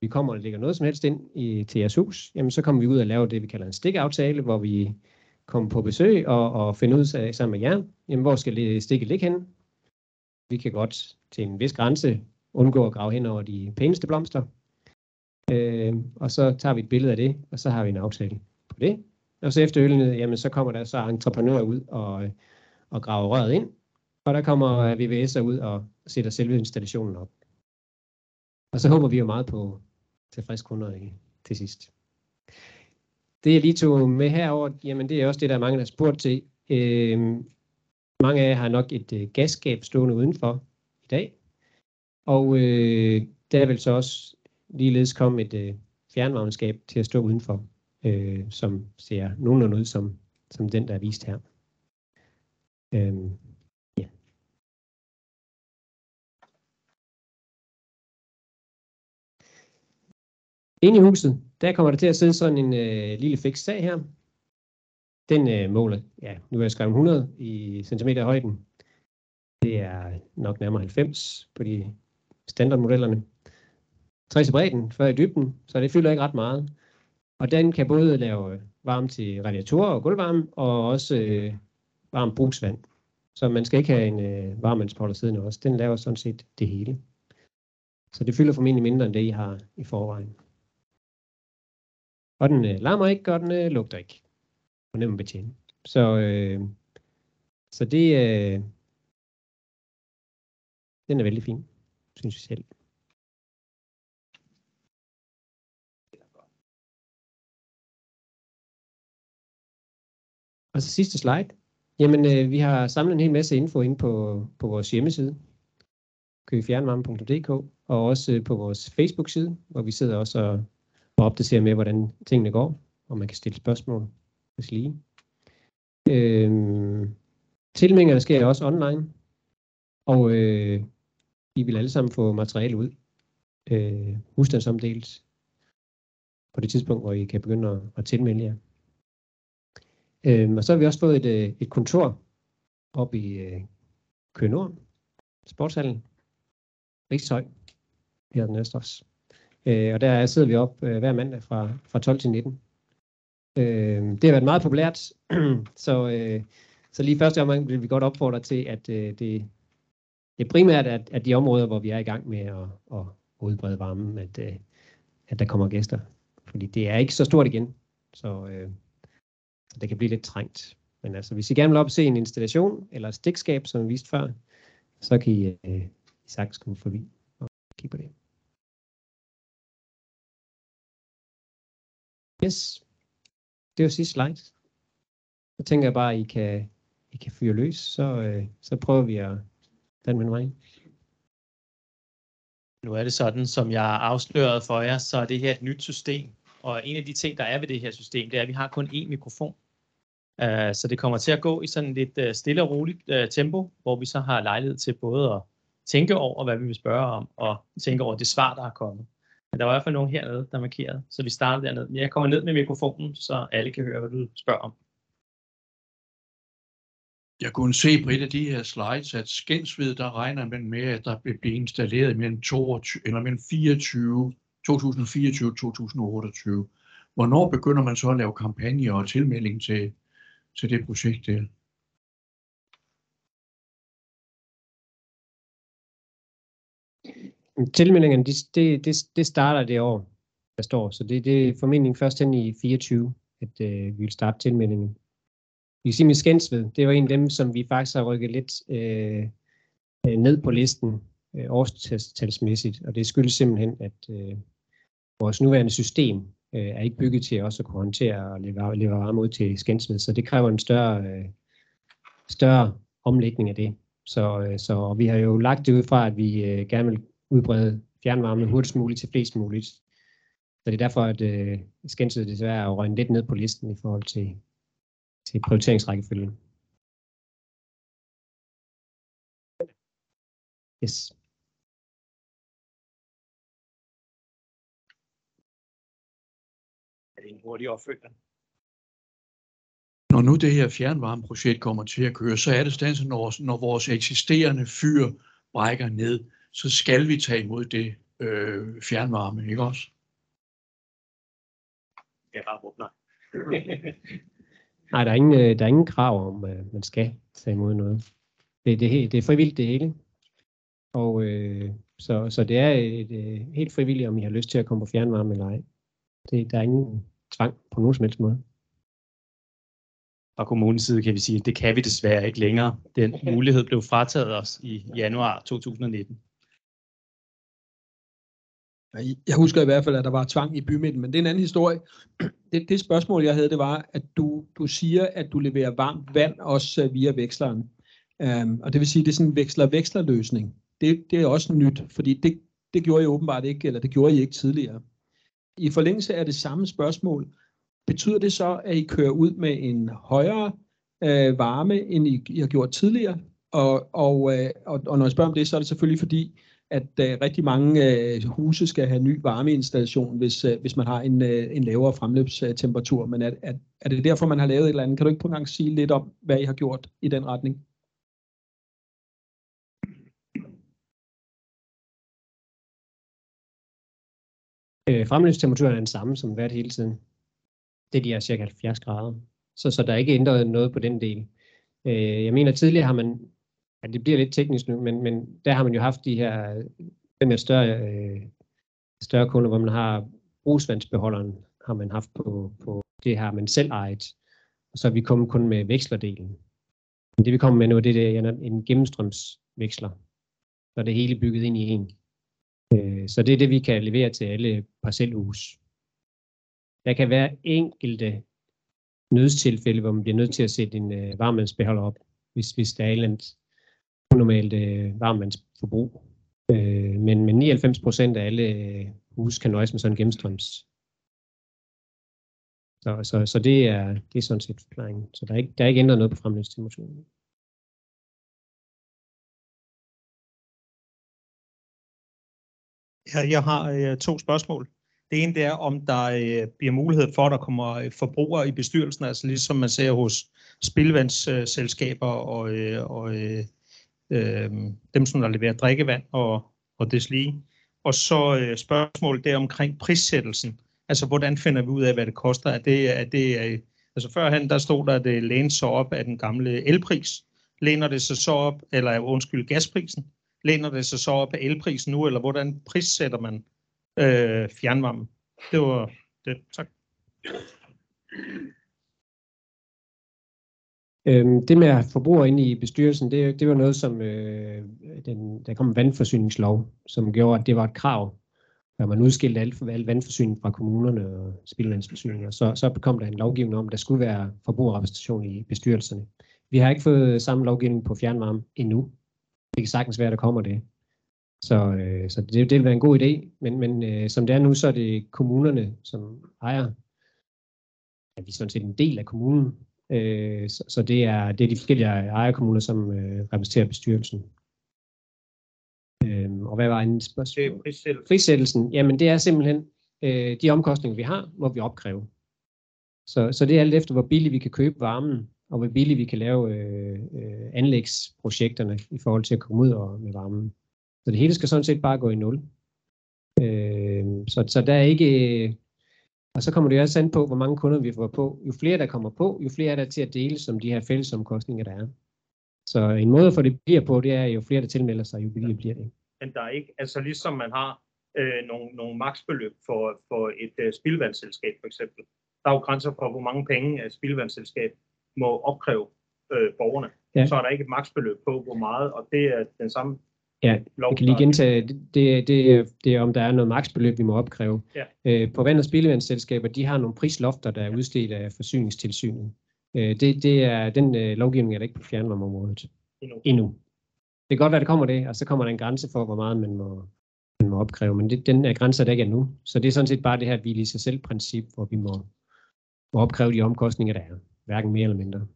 vi kommer og lægger noget som helst ind i, til jeres hus, jamen så kommer vi ud og laver det, vi kalder en stikaftale, hvor vi kommer på besøg og, og finder ud af sammen med jer, jamen hvor skal det stikke ligge hen? Vi kan godt til en vis grænse undgå at grave hen over de pæneste blomster. Øh, og så tager vi et billede af det, og så har vi en aftale på det. Og så efter ølene, jamen så kommer der så entreprenører ud og, og graver røret ind, og der kommer VVS'er ud og sætter selve installationen op. Og så håber vi jo meget på tilfreds kunder i, til sidst. Det jeg lige tog med herover, jamen det er også det, der er mange, der har spurgt til. Øh, mange af jer har nok et øh, gasskab stående udenfor i dag. Og øh, der vil så også ligeledes komme et øh, fjernvarmeskab til at stå udenfor, øh, som ser nogenlunde ud som, som den, der er vist her. Øh, Inde i huset, der kommer der til at sidde sådan en øh, lille fix sag her. Den øh, måler, ja, nu er jeg skrevet 100 i centimeter i højden. Det er nok nærmere 90 på de standardmodellerne. 60 i bredden, 40 i dybden, så det fylder ikke ret meget. Og den kan både lave varme til radiatorer og gulvvarme, og også øh, varmt brugsvand. Så man skal ikke have en øh, varmevandspotter siddende også. Den laver sådan set det hele. Så det fylder formentlig mindre end det, I har i forvejen. Og den øh, larmer ikke, og den øh, lugter ikke. Og nem at betjene. Så, øh, så det, øh, den er vældig fin synes jeg selv. Og så sidste slide. Jamen, øh, vi har samlet en hel masse info ind på, på vores hjemmeside, køgefjernvarme.dk, og også øh, på vores Facebook-side, hvor vi sidder også og, og opdatere med, hvordan tingene går, og man kan stille spørgsmål, hvis lige. Øh, tilmængerne sker også online, og øh, i vil alle sammen få materiale ud, øh, husstandsomdelt, på det tidspunkt, hvor I kan begynde at, at tilmelde jer. Øhm, og så har vi også fået et, øh, et kontor op i øh, Køge Nord, sportshallen, Rigshøj, her den også. Øh, og der sidder vi op øh, hver mandag fra, fra 12 til 19. Øh, det har været meget populært, så, øh, så lige første omgang vil vi godt opfordre til, at øh, det, det primært er, at de områder, hvor vi er i gang med at, at udbrede varmen, at, øh, at der kommer gæster. Fordi det er ikke så stort igen, så, øh, så det kan blive lidt trængt. Men altså, hvis I gerne vil op og se en installation eller et stikskab, som vi viste før, så kan I, øh, I sagtens komme forbi og kigge på det. Yes, det var sidste slide. Så tænker jeg bare, at I kan, I kan fyre løs, så, øh, så prøver vi at den med vej. Nu er det sådan, som jeg afslørede for jer, så er det her et nyt system. Og en af de ting, der er ved det her system, det er, at vi har kun én mikrofon. Uh, så det kommer til at gå i sådan lidt uh, stille og roligt uh, tempo, hvor vi så har lejlighed til både at tænke over, hvad vi vil spørge om, og tænke over det svar, der er kommet. Men der var i hvert fald nogen hernede, der markerede, så vi starter dernede. Jeg kommer ned med mikrofonen, så alle kan høre, hvad du spørger om. Jeg kunne se på et af de her slides, at Skensved, der regner man med, at der vil blive installeret mellem 22, eller mellem 24, 2024 og 2028. Hvornår begynder man så at lave kampagner og tilmelding til, til det projekt der? Tilmeldingerne, de, det, det, det starter det år, der står. Så det, det er formentlig først hen i 24, at øh, vi vil starte tilmeldingen. Vi kan sige med Skensved, det var en af dem, som vi faktisk har rykket lidt øh, øh ned på listen øh, årstalsmæssigt, og det skyldes simpelthen, at øh, vores nuværende system øh, er ikke bygget til også at kunne håndtere og levere, levere varme ud til Skensved, så det kræver en større, øh, større omlægning af det. Så, øh, så og vi har jo lagt det ud fra, at vi øh, gerne vil udbrede fjernvarme hurtigst muligt til flest muligt. Så det er derfor, at øh, Skensved desværre er røgnet lidt ned på listen i forhold til, til prioriteringsrækkefølgen. Yes. Er det en hurtig opfølgning? Når nu det her fjernvarmeprojekt kommer til at køre, så er det stadig når, når vores eksisterende fyr brækker ned, så skal vi tage imod det øh, fjernvarme, ikke også? Ja, bare nej. Nej, der er ingen, øh, der er ingen krav om, at man skal tage imod noget. Det, det, det er frivilligt det hele. Og øh, så, så det er et, et, øh, helt frivilligt, om I har lyst til at komme på fjernvarme eller ej. Det, der er ingen tvang på nogen som helst måde. Fra kommunens side kan vi sige, at det kan vi desværre ikke længere. Den mulighed blev frataget os i januar 2019. Jeg husker i hvert fald, at der var tvang i bymidten, men det er en anden historie. Det, det spørgsmål, jeg havde, det var, at du, du siger, at du leverer varmt vand også øh, via veksleren. Um, og det vil sige, at det er sådan en veksler-veksler-løsning. Det, det er også nyt, fordi det, det gjorde I åbenbart ikke, eller det gjorde I ikke tidligere. I forlængelse af det samme spørgsmål, betyder det så, at I kører ud med en højere øh, varme, end I, I har gjort tidligere? Og, og, øh, og, og når jeg spørger om det, så er det selvfølgelig fordi, at øh, rigtig mange øh, huse skal have ny varmeinstallation, hvis, øh, hvis man har en, øh, en lavere fremløbstemperatur. Men er, er, er det derfor, man har lavet et eller andet? Kan du ikke på en gang sige lidt om, hvad I har gjort i den retning? Øh, fremløbstemperaturen er den samme som hvert hele tiden. Det er de er cirka 70 grader. Så, så der er ikke ændret noget på den del. Øh, jeg mener, tidligere har man ja, det bliver lidt teknisk nu, men, men der har man jo haft de her, den her større, øh, større kunder, hvor man har brugsvandsbeholderen, har man haft på, på det her, man selv ejet, og så er vi kommet kun med vekslerdelen. Men det vi kommer med nu, det er en gennemstrømsveksler, så er det hele bygget ind i en. Øh, så det er det, vi kan levere til alle parcelhus. Der kan være enkelte nødstilfælde, hvor man bliver nødt til at sætte en øh, varmvandsbeholder op, hvis, hvis der er et eller andet unormalt øh, varmvandsforbrug. Øh, men, men 99 procent af alle øh, huse kan nøjes med sådan en gennemstrøms. Så, så, så det, er, det er sådan set forklaringen. Så der er ikke, der er ikke ændret noget på fremløbstemperaturen. Ja, jeg har øh, to spørgsmål. Det ene det er, om der øh, bliver mulighed for, at der kommer øh, forbrugere i bestyrelsen, altså ligesom man ser hos spilvandsselskaber og, øh, og øh, dem, som der leverer drikkevand og, og deslige. Og så øh, spørgsmålet der omkring prissættelsen. Altså, hvordan finder vi ud af, hvad det koster? Er det, er det, er, altså, førhen der stod der, at det læner sig op af den gamle elpris. Læner det sig så op, eller undskyld, gasprisen? Læner det sig så op af elprisen nu, eller hvordan prissætter man øh, fjernvarmen? Det var det. Tak. Øhm, det med at forbrugere inde i bestyrelsen, det, det var noget, som øh, den, der kom en vandforsyningslov, som gjorde, at det var et krav, når man udskilte alt, al vandforsyning fra kommunerne og spildevandsforsyninger, så, så kom der en lovgivning om, at der skulle være forbrugerrepræsentation i bestyrelserne. Vi har ikke fået samme lovgivning på fjernvarme endnu. Det kan sagtens være, at der kommer det. Så, øh, så det, det vil være en god idé, men, men øh, som det er nu, så er det kommunerne, som ejer, ja, vi er sådan set en del af kommunen, Øh, så, så det er, det er de forskellige ejerkommuner, som øh, repræsenterer bestyrelsen. Øh, og hvad var en spørgsmål? Frisættelsen. Frisættelsen, jamen det er simpelthen øh, de omkostninger, vi har, må vi opkræve. Så, så det er alt efter, hvor billigt vi kan købe varmen, og hvor billigt vi kan lave øh, øh, anlægsprojekterne i forhold til at komme ud og, med varmen. Så det hele skal sådan set bare gå i nul. Øh, så, så der er ikke og så kommer det også an på, hvor mange kunder vi får på. Jo flere der kommer på, jo flere er der til at dele som de her fællesomkostninger, der er. Så en måde at få det bliver på, det er, jo flere der tilmelder sig, jo billigere bliver det. men der er ikke, altså ligesom man har øh, nogle, nogle maksbeløb for, for et øh, spildevandsselskab for eksempel. Der er jo grænser for, hvor mange penge et spildevandsselskab må opkræve øh, borgerne. Ja. Så er der ikke et maksbeløb på, hvor meget, og det er den samme Ja. Jeg kan lige gentage, det, det, det, det er om der er noget maksbeløb, vi må opkræve. Ja. Øh, på vand- og spildevandsselskaber, de har nogle prislofter, der er udstedt af forsyningstilsynet. Øh, det, det er, den øh, lovgivning er der ikke på fjernvarmeområdet Endnu. endnu. Det kan godt være, der kommer det, og så kommer der en grænse for, hvor meget man må, man må opkræve, men det, den er grænse, der ikke er nu. Så det er sådan set bare det her hvile i sig selv princip, hvor vi må, må opkræve de omkostninger, der er. Hverken mere eller mindre.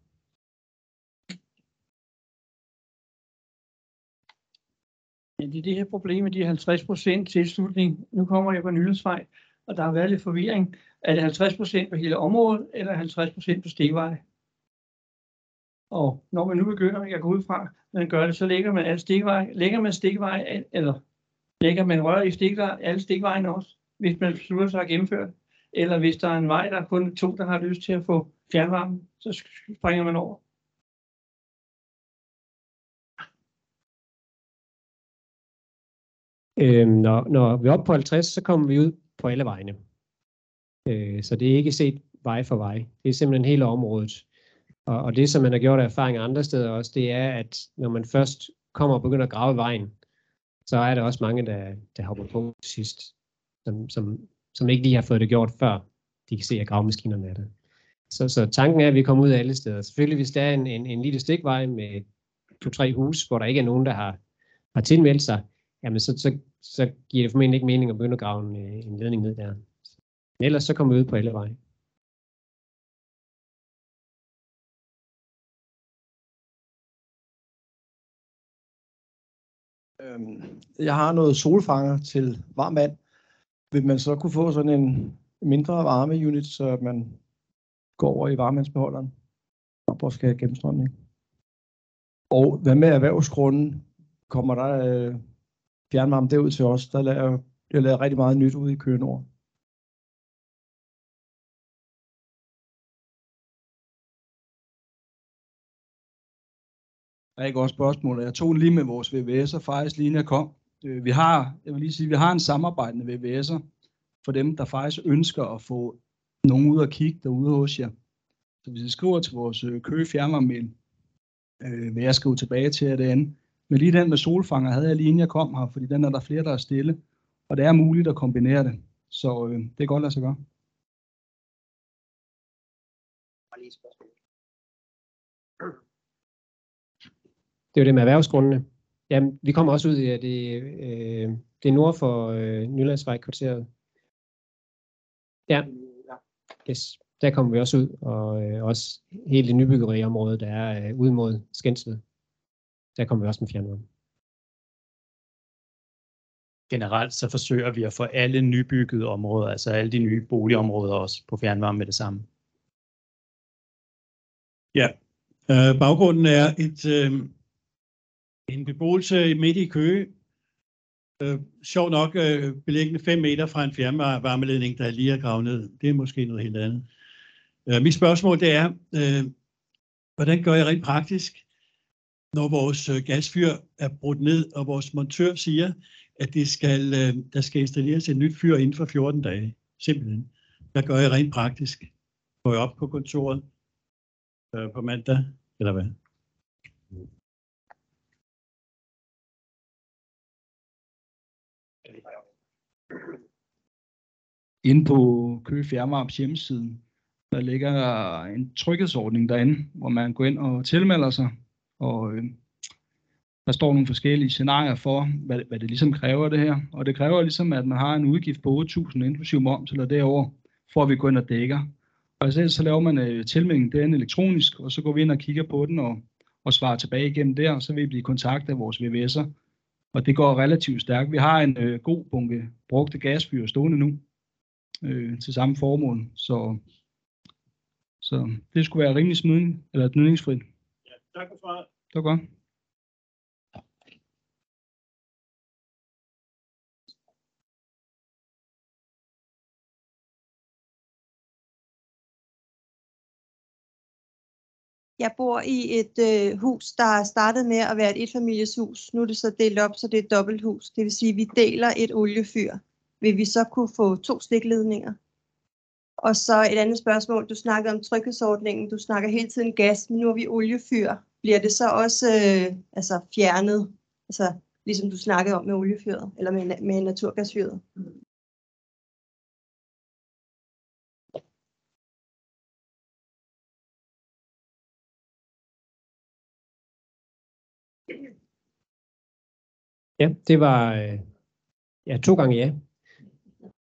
Ja, det er det her problem med de 50 procent tilslutning. Nu kommer jeg på Nydelsvej, og der har været lidt forvirring. Er det 50 procent på hele området, eller 50 procent på stikveje? Og når man nu begynder, jeg går ud fra, man gør det, så lægger man alle stikveje, lægger man stikveje, eller lægger man rør i stikveje, alle stikvejene også, hvis man beslutter sig at gennemføre det. Eller hvis der er en vej, der er kun to, der har lyst til at få fjernvarme, så springer man over. Øh, når, når vi er oppe på 50, så kommer vi ud på alle vejene. Øh, så det er ikke set vej for vej. Det er simpelthen hele området. Og, og det, som man har gjort af erfaring andre steder også, det er, at når man først kommer og begynder at grave vejen, så er der også mange, der, der hopper på sidst, som, som, som ikke lige har fået det gjort før de kan se, at gravemaskinerne er der. Så, så tanken er, at vi kommer ud af alle steder. Selvfølgelig, hvis der er en, en, en lille stikvej med to-tre hus, hvor der ikke er nogen, der har, har tilmeldt sig, jamen så, så, så giver det formentlig ikke mening at begynde at grave en, øh, en ledning ned der. Men ellers så kommer vi ud på alle veje. Øhm, jeg har noget solfanger til varmt vand. Vil man så kunne få sådan en mindre varmeunit, så man går over i varmevandsbeholderen og skal have gennemstrømning? Og hvad med erhvervsgrunden? Kommer der øh, fjernvarme derud til os? Der laver jeg lavet rigtig meget nyt ude i Køge Nord. er ikke også spørgsmål. Jeg tog lige med vores VVS'er faktisk lige inden jeg kom. Øh, vi har, jeg vil lige sige, vi har en samarbejdende VVS'er for dem, der faktisk ønsker at få nogen ud og kigge derude hos jer. Så hvis I skriver til vores øh, Køge fjernvarmemail, øh, vil jeg skrive tilbage til jer derinde. Men lige den med solfanger havde jeg lige inden jeg kom her, fordi den er der flere, der er stille. Og det er muligt at kombinere det. Så øh, det er godt lade sig gøre. Det er jo det med erhvervsgrundene. Jamen, vi kommer også ud i, at det, øh, det er nord for øh, Nylandsvej-kvarteret. Ja. Yes. Der kommer vi også ud, og øh, også hele det nybyggeriområde, der er øh, ud mod Skensved. Der kommer vi også med fjernvarme. Generelt så forsøger vi at få alle nybyggede områder, altså alle de nye boligområder også på fjernvarme med det samme. Ja, øh, baggrunden er et, øh, en beboelse midt i Køge. Øh, sjov nok øh, beliggende 5 meter fra en fjernvarmeledning, der lige er gravet ned. Det er måske noget helt andet. Øh, mit spørgsmål det er, øh, hvordan gør jeg rent praktisk, når vores øh, gasfyr er brudt ned, og vores montør siger, at det skal, øh, der skal installeres et nyt fyr inden for 14 dage. Simpelthen. Hvad gør jeg rent praktisk? Går jeg op på kontoret øh, på mandag, eller hvad? Inde på Køge Fjernvarmes hjemmeside, der ligger en tryghedsordning derinde, hvor man går ind og tilmelder sig, og øh, der står nogle forskellige scenarier for, hvad, hvad det ligesom kræver det her. Og det kræver ligesom, at man har en udgift på 8.000 inklusive moms eller derover, for at vi går ind og dækker. Og så, så laver man øh, tilmelding derinde elektronisk, og så går vi ind og kigger på den og, og svarer tilbage igennem der, og så vil vi blive kontaktet af vores VVS'er. Og det går relativt stærkt. Vi har en øh, god bunke brugte gasfyr stående nu, øh, til samme formål. Så, så det skulle være rimelig smidigt, eller gnidningsfrit. Tak for svaret. Det var godt. Jeg bor i et øh, hus, der startede med at være et etfamilieshus. Nu er det så delt op, så det er et dobbelthus. Det vil sige, at vi deler et oliefyr. Vil vi så kunne få to stikledninger? Og så et andet spørgsmål. Du snakkede om tryghedsordningen. Du snakker hele tiden gas, men nu er vi oliefyr. Bliver det så også øh, altså fjernet? Altså ligesom du snakkede om med oliefyret, eller med, med naturgasfyret? Ja, det var øh, ja, to gange ja.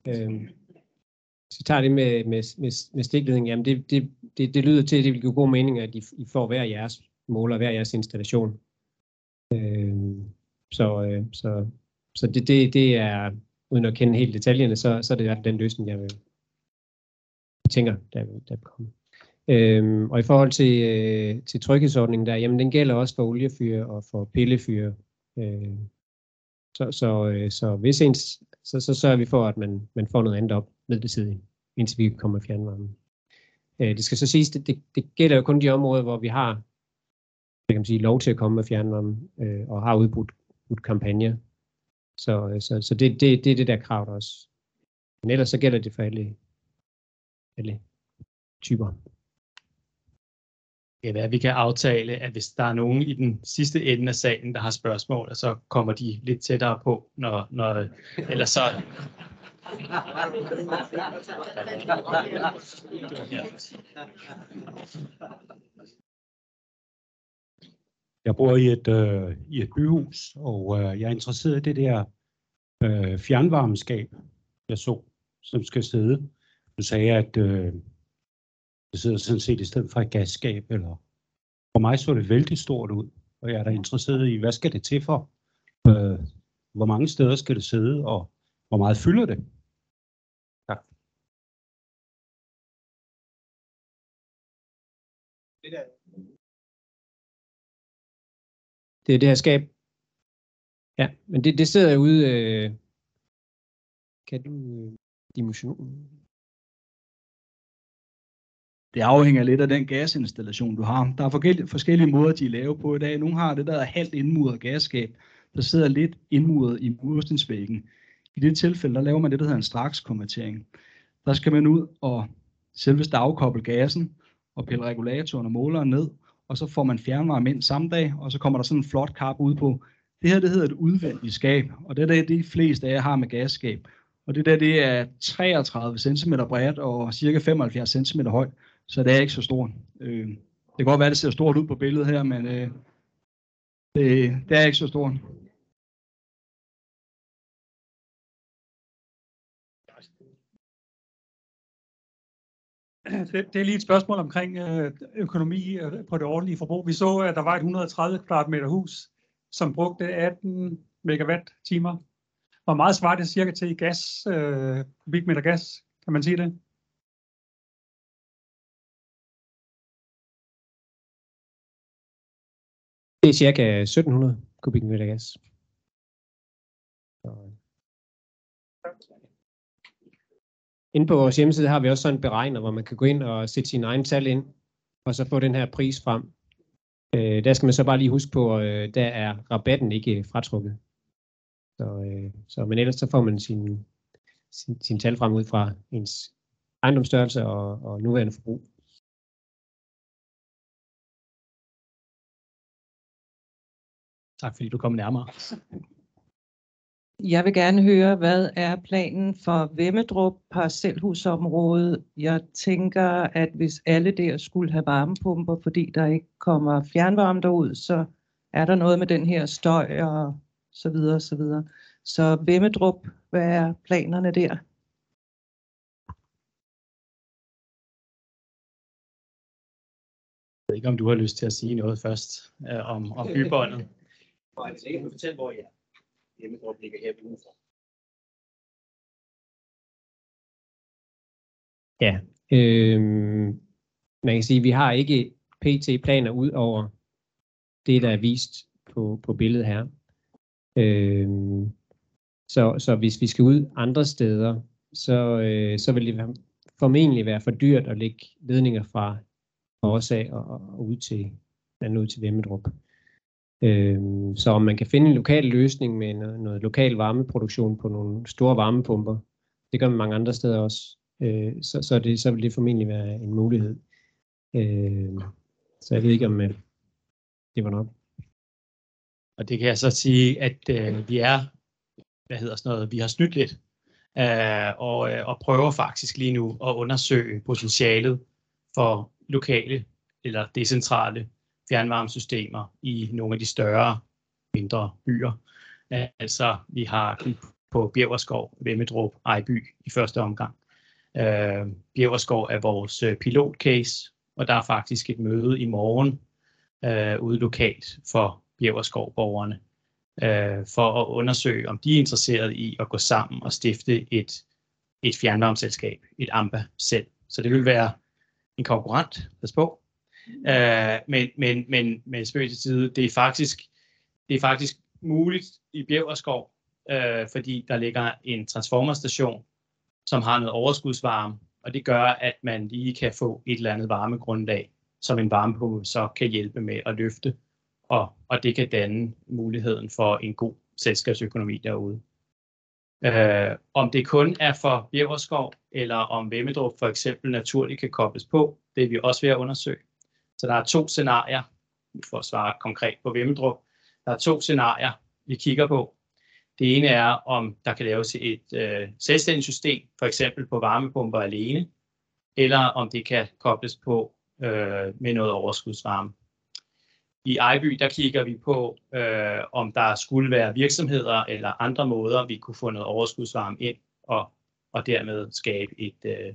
Øh, hvis vi tager det med, med, med, med stikledning, jamen det, det, det, det lyder til, at det vil give god mening, at I, I får hver jeres måler, hver jeres installation. Øh, så, øh, så, så det, det, det er, uden at kende helt detaljerne, så, så er det den løsning, jeg vil, tænker, der, der vil komme. Øhm, og i forhold til, øh, til tryghedsordningen der, jamen den gælder også for oliefyr og for pillefyr. Øh, så, så, øh, så hvis ens, så, så sørger vi for, at man, man får noget andet op midlertidig, indtil vi kommer fjernvarme. Øh, det skal så siges, det, det, det gælder jo kun de områder, hvor vi har det kan man sige, lov til at komme med fjernvarme øh, og har udbudt, ud kampagner. Så, øh, så, så det, det, det er det der krav der også. Men ellers så gælder det for alle, alle typer. Det kan være, at vi kan aftale, at hvis der er nogen i den sidste ende af salen, der har spørgsmål, så kommer de lidt tættere på, når, når ellers så... Jeg bor i et, øh, i et byhus, og øh, jeg er interesseret i det der øh, fjernvarmeskab, jeg så, som skal sidde. Du sagde, at øh, det sidder sådan set i stedet for et gasskab. Eller... For mig så det vældig stort ud, og jeg er da interesseret i, hvad skal det til for? Øh, hvor mange steder skal det sidde, og hvor meget fylder det? Det er det her skab. Ja, men det, det sidder ude... Øh, kan du øh, dimensionen? Det afhænger lidt af den gasinstallation, du har. Der er forskellige, forskellige måder, de er lavet på i dag. Nogle har det, der er halvt indmuret gasskab, der sidder lidt indmuret i murstensvæggen. I det tilfælde, der laver man det, der hedder en strakskonvertering. Der skal man ud og selvest afkoble gassen og pille regulatoren og måleren ned, og så får man fjernvarme ind samme dag, og så kommer der sådan en flot kap ud på. Det her, det hedder et udvendigt skab, og det er det, de fleste af jer har med gasskab. Og det der, det er 33 cm bredt og cirka 75 cm højt, så det er ikke så stort. Øh, det kan godt være, det ser stort ud på billedet her, men øh, det, det er ikke så stort. Det, det er lige et spørgsmål omkring øh, økonomi øh, på det ordentlige forbrug. Vi så, at der var et 130 kvadratmeter hus, som brugte 18 megawatt-timer. Hvor meget svarer det cirka til i gas, øh, kubikmeter gas, kan man sige det? Det er cirka 1700 kubikmeter gas. Inde på vores hjemmeside har vi også sådan en beregner, hvor man kan gå ind og sætte sine egne tal ind, og så få den her pris frem. Øh, der skal man så bare lige huske på, at der er rabatten ikke fratrukket. Så, øh, så, men ellers så får man sin, sin, sin tal frem ud fra ens ejendomsstørrelse og, og nuværende forbrug. Tak fordi du kom nærmere. Jeg vil gerne høre, hvad er planen for Vemmedrup parcelhusområdet? Jeg tænker, at hvis alle der skulle have varmepumper, fordi der ikke kommer fjernvarme derud, så er der noget med den her støj og så videre og så videre. Så Vemmedrup, hvad er planerne der? Jeg ved ikke, om du har lyst til at sige noget først øh, om, om bybåndet. Og jeg kan fortælle, hvor jeg hjemmedrup ligger her udenfor. Ja, øh, man kan sige, at vi har ikke PT-planer ud over det, der er vist på, på billedet her. Øh, så, så hvis vi skal ud andre steder, så, øh, så vil det formentlig være for dyrt at lægge ledninger fra og af og, og ud til, ud til Vemmedrup. Øh, så om man kan finde en lokal løsning med noget, noget lokal varmeproduktion på nogle store varmepumper, det gør man mange andre steder også, øh, så, så, det, så vil det formentlig være en mulighed. Øh, så jeg ved ikke, om øh, det var nok. Og det kan jeg så sige, at øh, vi er, hvad hedder sådan noget, vi har snydt lidt, øh, og, øh, og prøver faktisk lige nu at undersøge potentialet for lokale eller decentrale fjernvarmesystemer i nogle af de større, mindre byer. Altså, vi har på Bjerverskov, Vemmedrup, Ejby i første omgang. Øh, Bjerverskov er vores øh, pilotcase, og der er faktisk et møde i morgen øh, ude lokalt for Bjerverskov-borgerne, øh, for at undersøge, om de er interesseret i at gå sammen og stifte et, et fjernvarmeselskab, et AMBA selv. Så det vil være en konkurrent, pas på. Øh, men, men, men, men spøg til side, det er faktisk, det er faktisk muligt i Bjæverskov, øh, fordi der ligger en transformerstation, som har noget overskudsvarme, og det gør, at man lige kan få et eller andet varmegrundlag, som en varmepumpe så kan hjælpe med at løfte, og, og det kan danne muligheden for en god selskabsøkonomi derude. Øh, om det kun er for Bjergerskov, eller om Vemmedrup for eksempel naturligt kan kobles på, det er vi også ved at undersøge. Så der er to scenarier, for at svare konkret på Vemmedrup, der er to scenarier, vi kigger på. Det ene er, om der kan laves et øh, selvstændigt system, for eksempel på varmepumper alene, eller om det kan kobles på øh, med noget overskudsvarme. I Ejby, der kigger vi på, øh, om der skulle være virksomheder eller andre måder, vi kunne få noget overskudsvarme ind og, og dermed skabe et øh,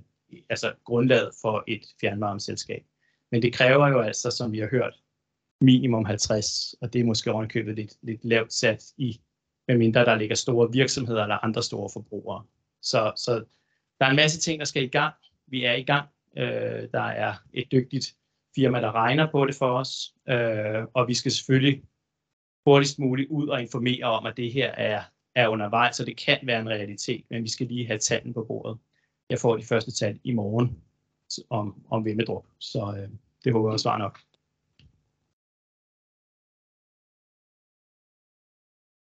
altså grundlag for et fjernvarmeselskab. Men det kræver jo altså, som vi har hørt, minimum 50, og det er måske ovenkøbet lidt, lidt lavt sat i, medmindre der ligger store virksomheder eller andre store forbrugere. Så, så der er en masse ting, der skal i gang. Vi er i gang. Øh, der er et dygtigt firma, der regner på det for os, øh, og vi skal selvfølgelig hurtigst muligt ud og informere om, at det her er, er undervejs, så det kan være en realitet, men vi skal lige have tallene på bordet. Jeg får de første tal i morgen om, om Vemmedrup, så øh, det håber jeg svar nok.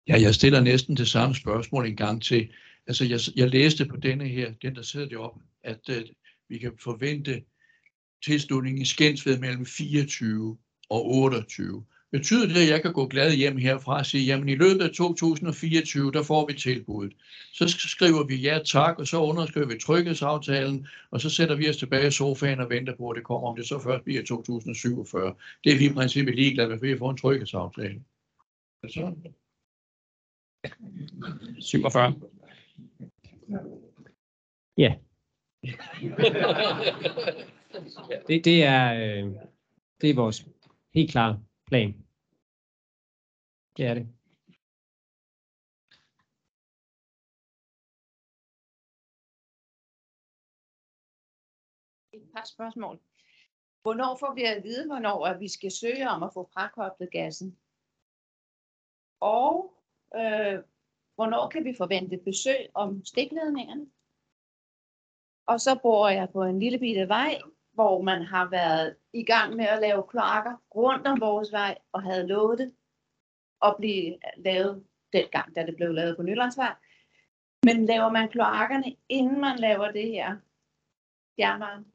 Ja, jeg stiller næsten det samme spørgsmål en gang til. Altså, jeg, jeg læste på denne her, den der sidder deroppe, at uh, vi kan forvente tilslutning i Skensved mellem 24 og 28. Betyder det, at jeg kan gå glad hjem herfra og sige, jamen i løbet af 2024, der får vi tilbuddet. Så skriver vi ja tak, og så underskriver vi tryghedsaftalen, og så sætter vi os tilbage i sofaen og venter på, at det kommer, om det så først bliver 2047. Det er vi i princippet ligeglade med, for vi får en tryghedsaftale. Så. 47. Ja. det, det, er, øh, det er vores helt klare plan. Det er det. Et par spørgsmål. Hvornår får vi at vide, hvornår at vi skal søge om at få frakoblet gassen? Og øh, hvornår kan vi forvente besøg om stikledningerne? Og så bor jeg på en lille bitte vej, hvor man har været i gang med at lave kloakker rundt om vores vej, og havde lovet det at blive lavet dengang, da det blev lavet på Nylandsvej. Men laver man kloakkerne, inden man laver det her fjernvarme?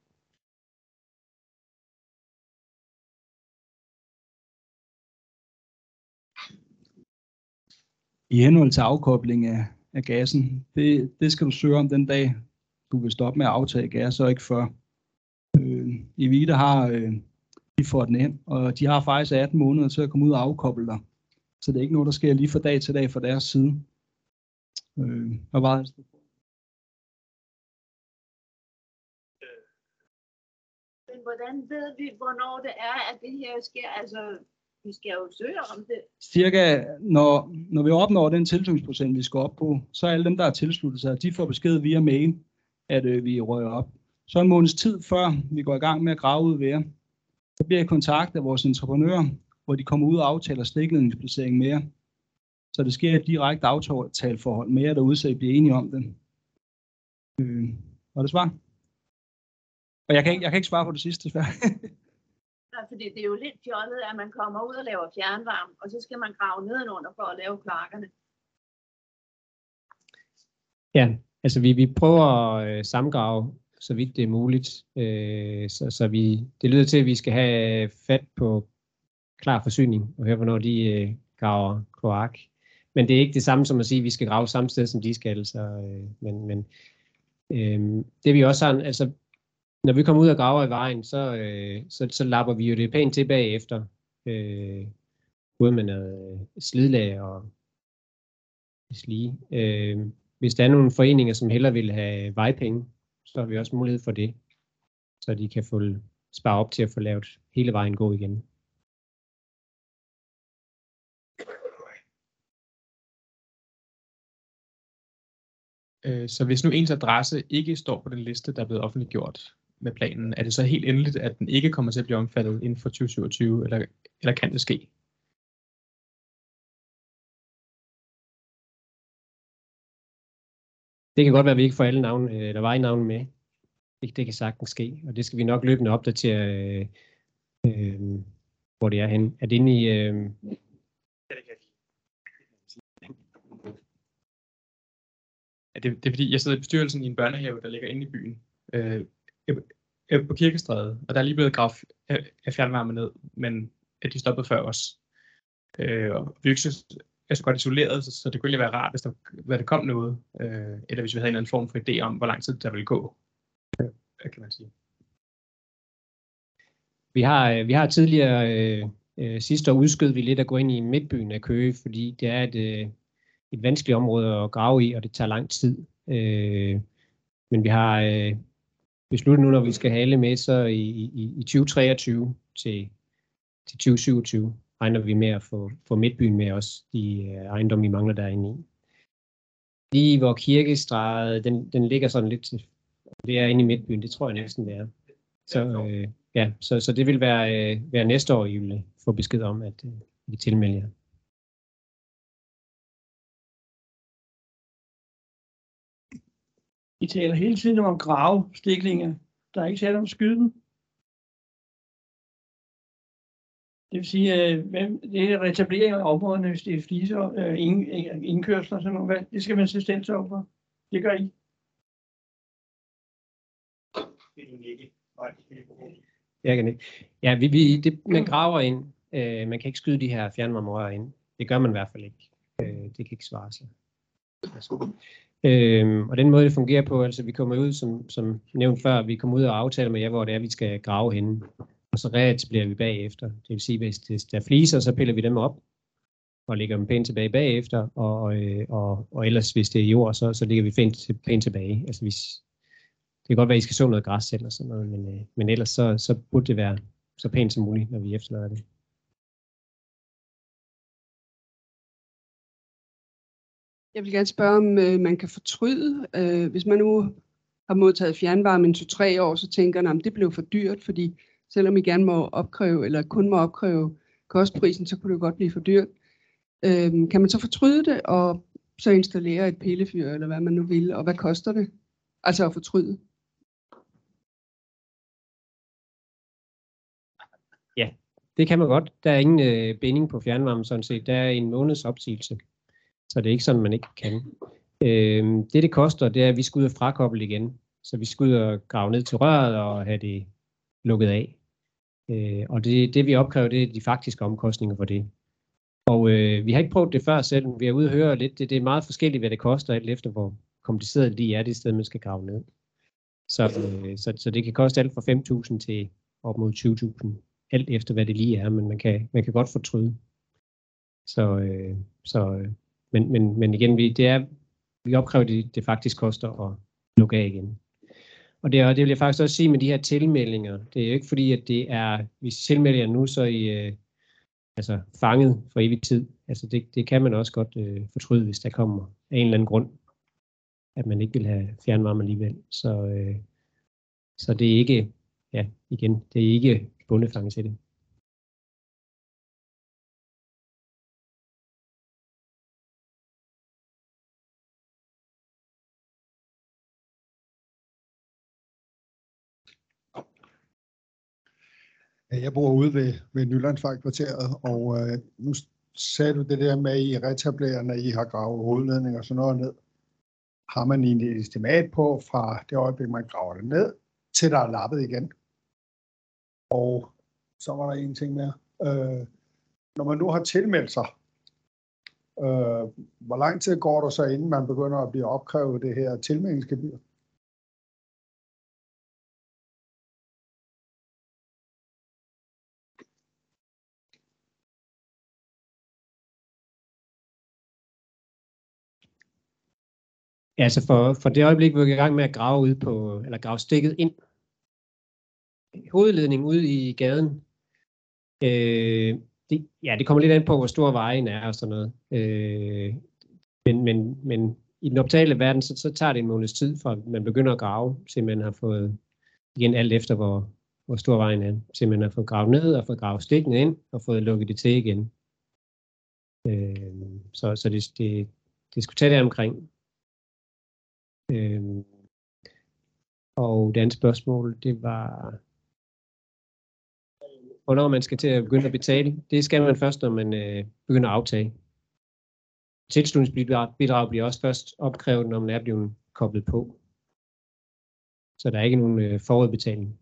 I henhold til afkobling af, af gassen, det, det skal du søge om den dag, du vil stoppe med at aftage gas, og ikke før. Øh, Evita har, øh, de får den ind, og de har faktisk 18 måneder til at komme ud og afkoble dig. Så det er ikke noget, der sker lige fra dag til dag fra deres side. Øh, hvad var det? Men hvordan ved vi, hvornår det er, at det her sker? Altså, vi skal jo søge om det. Cirka, når, når vi opnår den tilslutningsprocent, vi skal op på, så er alle dem, der er tilsluttet sig, de får besked via mail, at øh, vi rører op. Så en måneds tid før vi går i gang med at grave ud ved jer, så bliver jeg kontaktet af vores entreprenører, hvor de kommer ud og aftaler stikledningsplacering med jer. Så det sker et direkte aftaleforhold med jer derude, så I bliver enige om det. Øh, var det svar? Og jeg kan, ikke, jeg kan ikke svare på det sidste, desværre. Nej, fordi det er jo lidt fjollet, at man kommer ud og laver fjernvarme, og så skal man grave nedenunder for at lave kloakkerne. Ja, altså vi, vi prøver at øh, sammengrave, så vidt det er muligt. Øh, så, så vi, det lyder til, at vi skal have fat på klar forsyning, og høre, hvornår de øh, graver kloak. Men det er ikke det samme som at sige, at vi skal grave samme sted, som de skal. Så, øh, men men øh, det vi også har, altså når vi kommer ud og graver i vejen, så, øh, så, så lapper vi jo det pænt tilbage efter. Øh, både med noget øh, slidlag og slige. Øh, hvis der er nogle foreninger, som hellere vil have vejpenge, så har vi også mulighed for det, så de kan få spare op til at få lavet hele vejen god igen. Øh, Så hvis nu ens adresse ikke står på den liste, der er blevet offentliggjort med planen, er det så helt endeligt, at den ikke kommer til at blive omfattet inden for 2027, eller, eller kan det ske? Det kan godt være, at vi ikke får alle navn, øh, eller vejnavne med. Det, det kan sagtens ske, og det skal vi nok løbende opdatere, øh, øh, hvor det er henne. Er det inde i... Øh, at det, det er fordi, jeg sidder i bestyrelsen i en børnehave, der ligger inde i byen, øh, på Kirkestræde, og der er lige blevet graf øh, af, fjernvarme ned, men at de stoppede før os. Øh, og vi er ikke så, er så godt isoleret, så, så det kunne lige være rart, hvis der, hvad der kom noget, øh, eller hvis vi havde en eller anden form for idé om, hvor lang tid der ville gå, øh, kan man sige. Vi har, øh, vi har tidligere øh, øh, sidste år udskød vi lidt at gå ind i midtbyen af Køge, fordi det er et, øh, et vanskeligt område at grave i, og det tager lang tid. Øh, men vi har øh, besluttet nu, når vi skal have alle med, så i, i, i 2023 til, til 2027 regner vi med at få, få midtbyen med os, de øh, ejendomme, vi mangler derinde i. Lige hvor kirkestrædet, den, den ligger sådan lidt, til- det er inde i midtbyen, det tror jeg næsten det er. Så, øh, ja, så, så det vil være, øh, være næste år, I vil få besked om, at øh, vi tilmelder jer. I taler hele tiden om gravstiklinger. Der er ikke tale om at skyde. Det vil sige, øh, det er retablering af områderne, hvis det er fliser, øh, øh indkørsler og sådan noget. Det skal man selvstændigt sørge for. Det gør I. Jeg kan ikke. Ja, vi, vi, det, man graver ind. Øh, man kan ikke skyde de her fjernvarmerør ind. Det gør man i hvert fald ikke. Øh, det kan ikke svare sig. Altså. Øhm, og den måde, det fungerer på, altså vi kommer ud, som, som nævnt før, vi kommer ud og aftaler med jer, hvor det er, vi skal grave henne. Og så reetablerer vi bagefter. Det vil sige, hvis det, der er fliser, så piller vi dem op og lægger dem pænt tilbage bagefter. Og, øh, og, og ellers, hvis det er jord, så, så lægger vi pænt, pænt tilbage. Altså hvis, det kan godt være, at I skal så noget græs eller sådan noget, men, øh, men ellers så, så burde det være så pænt som muligt, når vi efterlader det. Jeg vil gerne spørge, om øh, man kan fortryde, øh, hvis man nu har modtaget fjernvarme i to-tre år, så tænker man, at det blev for dyrt, fordi selvom I gerne må opkræve, eller kun må opkræve kostprisen, så kunne det jo godt blive for dyrt. Øh, kan man så fortryde det, og så installere et pillefyr, eller hvad man nu vil, og hvad koster det? Altså at fortryde. Ja, det kan man godt. Der er ingen øh, binding på fjernvarme sådan set. Der er en måneds opsigelse. Så det er ikke sådan, man ikke kan. Øh, det, det koster, det er, at vi skal ud og frakoble igen. Så vi skal ud og grave ned til røret og have det lukket af. Øh, og det, det, vi opkræver, det er de faktiske omkostninger for det. Og øh, vi har ikke prøvet det før selv. Vi er ude og høre lidt. Det, det er meget forskelligt, hvad det koster, alt efter hvor kompliceret det lige er det sted, man skal grave ned. Så, øh, så, så det kan koste alt fra 5.000 til op mod 20.000. Alt efter, hvad det lige er, men man kan, man kan godt fortryde. Så, øh, så øh, men, men, men igen, vi, det er, vi opkræver det, det faktisk koster at lukke af igen. Og det, er, det vil jeg faktisk også sige med de her tilmeldinger. Det er jo ikke fordi, at det er, hvis I tilmelder jer nu, så er I øh, altså, fanget for evig tid. Altså det, det kan man også godt øh, fortryde, hvis der kommer af en eller anden grund, at man ikke vil have fjernvarme alligevel. Så, øh, så det er ikke, ja, igen, det er ikke bundefanget til det. Jeg bor ude ved, ved Nylandsvejkvarteret, og øh, nu sagde du det der med, at I retablerer, når I har gravet hovedledning og sådan noget ned. Har man egentlig et estimat på fra det øjeblik, man graver det ned, til der er lappet igen? Og så var der en ting mere. Øh, når man nu har tilmeldt sig, øh, hvor lang tid går der så, inden man begynder at blive opkrævet det her tilmeldingsgebyr? Ja, altså for, for det øjeblik, vi er i gang med at grave ud på, eller grave stikket ind, hovedledningen ud i gaden, øh, det, ja, det kommer lidt an på, hvor stor vejen er og sådan noget. Øh, men, men, men i den optale verden, så, så tager det en måneds tid, fra man begynder at grave, til man har fået, igen alt efter, hvor, hvor stor vejen er, til man har fået gravet ned og fået gravet stikkene ind og fået lukket det til igen. Øh, så så det, det, det skulle tage det omkring Øhm, og det andet spørgsmål, det var, hvornår man skal til at begynde at betale. Det skal man først, når man øh, begynder at aftage. Tilslutningsbidrag bliver også først opkrævet, når man er blevet koblet på. Så der er ikke nogen øh, forudbetaling.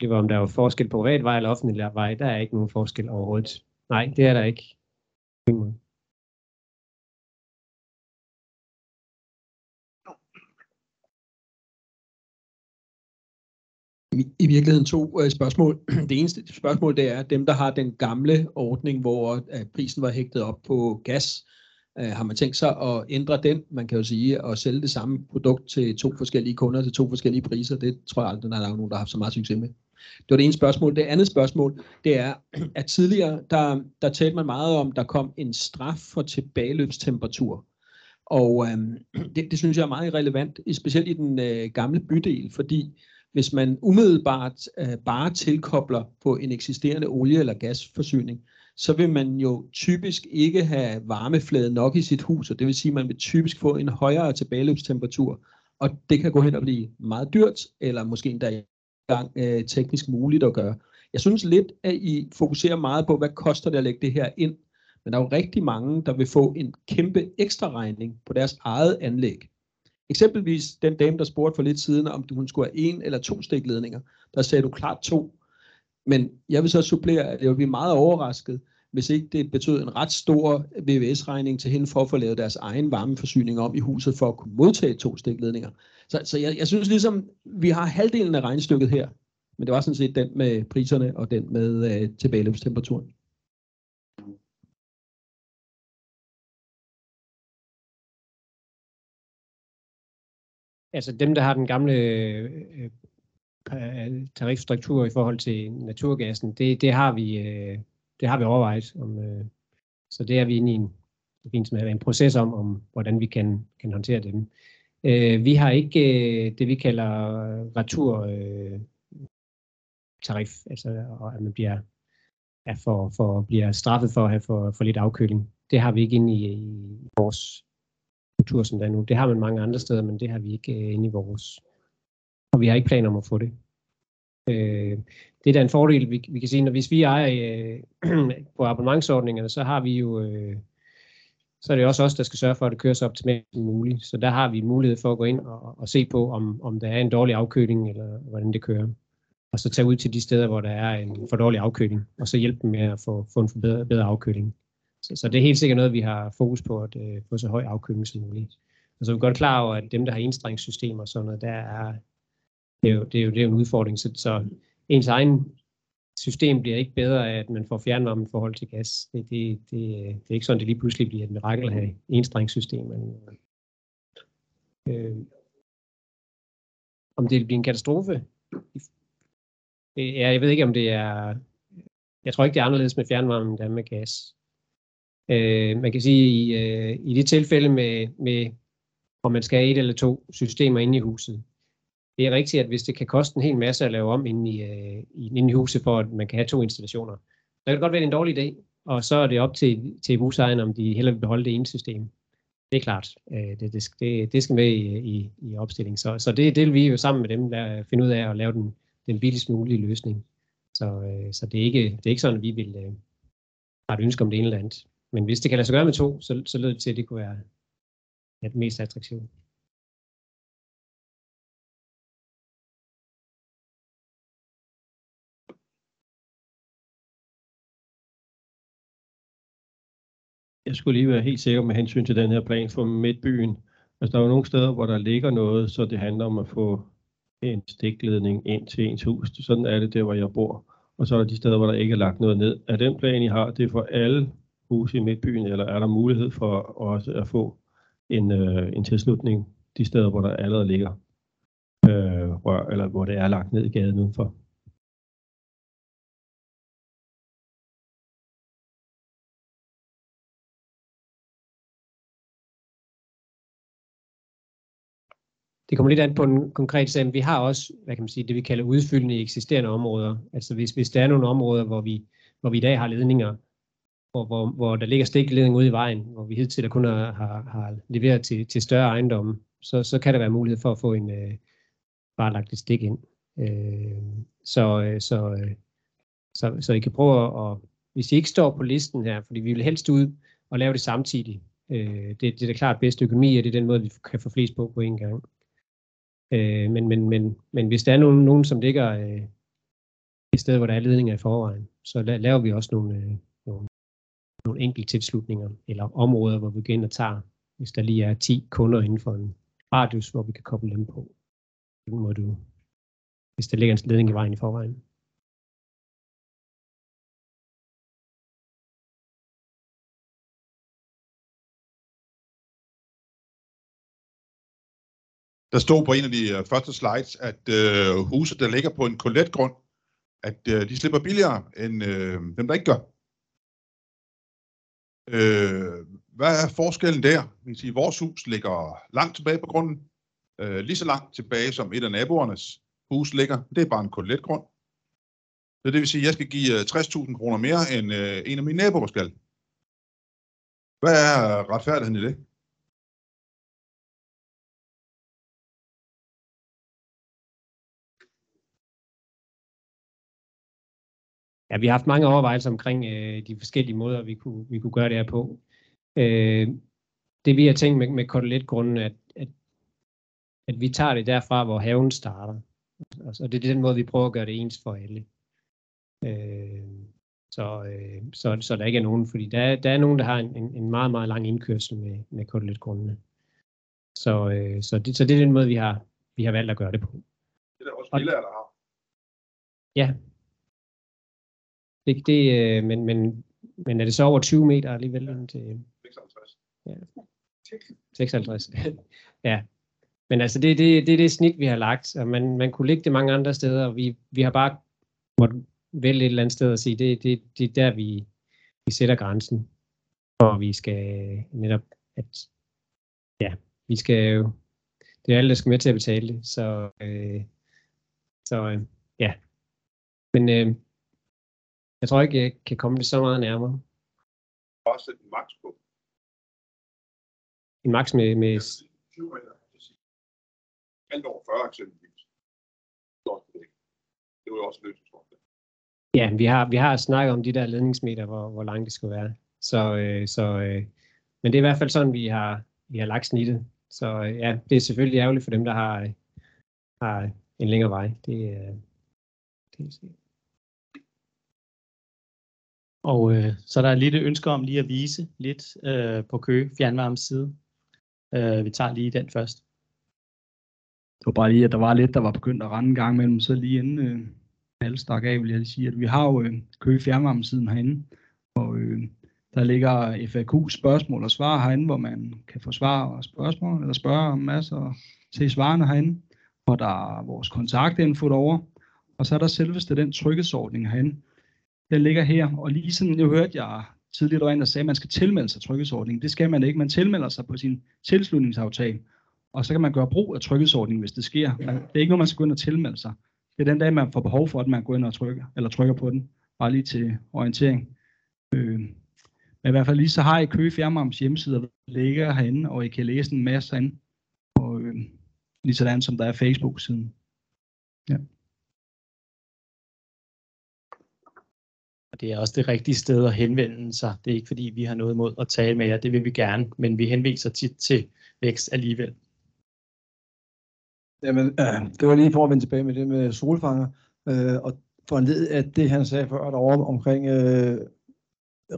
Det var, om der var forskel på privat vej eller offentlig vej. Der er ikke nogen forskel overhovedet. Nej, det er der ikke. I, I virkeligheden to øh, spørgsmål. Det eneste spørgsmål, det er, at dem, der har den gamle ordning, hvor øh, prisen var hægtet op på gas, øh, har man tænkt sig at ændre den, man kan jo sige, og sælge det samme produkt til to forskellige kunder til to forskellige priser. Det tror jeg aldrig, der er nogen, der har haft så meget succes med. Det var det ene spørgsmål. Det andet spørgsmål, det er, at tidligere, der, der talte man meget om, der kom en straf for tilbageløbstemperatur. Og øhm, det, det synes jeg er meget relevant, specielt i den øh, gamle bydel, fordi hvis man umiddelbart øh, bare tilkobler på en eksisterende olie- eller gasforsyning, så vil man jo typisk ikke have varmeflade nok i sit hus, og det vil sige, at man vil typisk få en højere tilbageløbstemperatur, og det kan gå hen og blive meget dyrt, eller måske endda gang øh, teknisk muligt at gøre. Jeg synes lidt, at I fokuserer meget på, hvad koster det at lægge det her ind, men der er jo rigtig mange, der vil få en kæmpe ekstra regning på deres eget anlæg. Eksempelvis den dame, der spurgte for lidt siden, om hun skulle have en eller to stikledninger. Der sagde du klart to. Men jeg vil så supplere, at jeg vil blive meget overrasket, hvis ikke det betød en ret stor VVS-regning til hende for at få lavet deres egen varmeforsyning om i huset for at kunne modtage to stikledninger. Så, så jeg, jeg synes ligesom, vi har halvdelen af regnstykket her, men det var sådan set den med priserne og den med øh, tilbageløbstemperaturen. Altså dem, der har den gamle øh, øh, tarifstruktur i forhold til naturgassen, det, det har vi øh, det har vi overvejet. Om, øh, så det er vi inde i en, en proces om, om hvordan vi kan, kan håndtere dem. Øh, vi har ikke øh, det, vi kalder retur øh, tarif, altså at man bliver, ja, for, for, bliver straffet for at have for, for lidt afkøling. Det har vi ikke inde i, i vores kultur, som der er nu. Det har man mange andre steder, men det har vi ikke øh, inde i vores. Og vi har ikke planer om at få det. Øh, det er da en fordel, vi, vi kan sige, når hvis vi ejer øh, på abonnementsordningerne, så har vi jo, øh, så er det også os, der skal sørge for, at det kører så optimalt som muligt. Så der har vi mulighed for at gå ind og, og se på, om, om der er en dårlig afkøling, eller hvordan det kører. Og så tage ud til de steder, hvor der er en for dårlig afkøling, og så hjælpe dem med at få, få en bedre, bedre afkøling. Så, så det er helt sikkert noget, vi har fokus på, at øh, få så høj afkøling som muligt. Og så er vi godt klar over, at dem, der har enstrengssystemer og sådan noget, der er, det er jo, det er jo, det er jo en udfordring. Så, så ens egen system bliver ikke bedre af, at man får fjernvarme i forhold til gas. Det, det, det, det er ikke sådan, det lige pludselig bliver et mirakel at have enstrengssystem. Men, øh, øh, om det bliver en katastrofe? Ja, jeg ved ikke, om det er... Jeg tror ikke, det er anderledes med fjernvarme, end det er med gas. Øh, man kan sige, i, øh, i det tilfælde med, med, om man skal have et eller to systemer inde i huset, det er rigtigt, at hvis det kan koste en hel masse at lave om inde i, øh, inde i huset, for at man kan have to installationer, så kan det godt være en dårlig idé, og så er det op til, til husejeren, om de hellere vil beholde det ene system. Det er klart. Øh, det, det, det, det skal med i, i, i opstillingen. Så, så det, det vil vi jo sammen med dem lade, finde ud af at lave den, den billigst mulige løsning. Så, øh, så det, er ikke, det er ikke sådan, at vi vil øh, have et ønske om det ene eller andet. Men hvis det kan lade sig gøre med to, så, så lyder det til, at det kunne være ja, det mest attraktive. Jeg skulle lige være helt sikker med hensyn til den her plan for midtbyen. Altså, der er jo nogle steder, hvor der ligger noget, så det handler om at få en stikledning ind til ens hus. Sådan er det der, hvor jeg bor. Og så er der de steder, hvor der ikke er lagt noget ned. Er den plan, I har, det er for alle huse i midtbyen, eller er der mulighed for også at få en, øh, en tilslutning de steder, hvor der allerede ligger øh, rør, eller hvor det er lagt ned i gaden udenfor? Det kommer lidt an på en konkret sag, men vi har også, hvad kan man sige, det vi kalder udfyldende i eksisterende områder. Altså hvis, hvis der er nogle områder, hvor vi, hvor vi i dag har ledninger, hvor, hvor, hvor der ligger stikledning ude i vejen, hvor vi hidtil kun har, har, har leveret til, til større ejendomme, så, så kan der være mulighed for at få en øh, bare lagt et stik ind. Øh, så, øh, så, øh, så, så I kan prøve at, hvis I ikke står på listen her, fordi vi vil helst ud og lave det samtidig. Øh, det, det er da klart bedste økonomi, og det er den måde, vi kan få flest på på en gang. Øh, men, men, men, men hvis der er nogen, nogen som ligger øh, et sted, hvor der er ledninger i forvejen, så laver vi også nogle, øh, nogle, nogle enkelte tilslutninger, eller områder, hvor vi går ind og tager, hvis der lige er 10 kunder inden for en radius, hvor vi kan koble dem på. Den må du, hvis der ligger en ledning i vejen i forvejen. Der stod på en af de øh, første slides, at øh, huse, der ligger på en koletgrund, at øh, de slipper billigere end øh, dem, der ikke gør. Øh, hvad er forskellen der? Vi kan sige, vores hus ligger langt tilbage på grunden, øh, lige så langt tilbage som et af naboernes hus ligger. Det er bare en koletgrund. Så det vil sige, at jeg skal give øh, 60.000 kroner mere, end øh, en af mine naboer skal. Hvad er retfærdigheden i det? Ja, vi har haft mange overvejelser omkring øh, de forskellige måder, vi kunne, vi kunne gøre det her på. Øh, det vi har tænkt med, med koteletgrunden, at, at, at vi tager det derfra, hvor haven starter. Altså, og det er den måde, vi prøver at gøre det ens for alle. Øh, så, øh, så, så der ikke er nogen, fordi der, der er nogen, der har en, en meget, meget lang indkørsel med, med koteletgrundene. Så, øh, så, det, så det er den måde, vi har, vi har valgt at gøre det på. Det er der også billeder, der har. Ja, det, det, øh, men, men, men er det så over 20 meter alligevel? Ja. Til, 56. Ja. 56. ja. Men altså, det, det, det er det snit, vi har lagt, og man, man kunne ligge det mange andre steder, og vi, vi har bare måtte vælge et eller andet sted og sige, det, det, det er der, vi, vi sætter grænsen, og vi skal netop, at ja, vi skal jo, det er alle, der skal med til at betale det, så, øh, så øh, ja. Men øh, jeg tror ikke, jeg kan komme det så meget nærmere. Også en max på. En max med... med 20 meter. Alt over 40 eksempelvis. Det var jo også løsningsforslag. Ja, vi har, vi har snakket om de der ledningsmeter, hvor, hvor langt det skulle være. Så, øh, så, øh, men det er i hvert fald sådan, vi har, vi har lagt snittet. Så øh, ja, det er selvfølgelig ærgerligt for dem, der har, har en længere vej. Det, øh, det er og øh, så der er lidt ønske om lige at vise lidt øh, på Køge fjernvarmes side. Øh, vi tager lige den først. Det var bare lige, at der var lidt, der var begyndt at rende en gang mellem, så lige inden øh, alle stak af, vil jeg lige sige, at vi har jo øh, Køge fjernvarmesiden herinde, og øh, der ligger FAQ spørgsmål og svar herinde, hvor man kan få svar og spørgsmål, eller spørge om masser til svarene herinde, og der er vores kontaktinfo derovre, og så er der selveste den trykkesordning herinde, den ligger her, og lige sådan, jeg hørte jeg tidligere, der var en, der sagde, at man skal tilmelde sig tryghedsordningen. Det skal man ikke. Man tilmelder sig på sin tilslutningsaftale, og så kan man gøre brug af tryghedsordningen, hvis det sker. Man, det er ikke noget, man skal gå ind og tilmelde sig. Det er den dag, man får behov for, at man går ind og trykker, eller trykker på den. Bare lige til orientering. Øh, men i hvert fald lige så har I Køge Fjernvarmes hjemmeside, der ligger herinde, og I kan læse en masse herinde. Og øh, lige sådan som der er Facebook-siden. Ja. Og det er også det rigtige sted at henvende sig. Det er ikke fordi, vi har noget imod at tale med jer. Det vil vi gerne, men vi henviser tit til vækst alligevel. Jamen, øh, det var lige for at vende tilbage med det med solfanger, øh, og foranledet af det, han sagde før derovre omkring øh,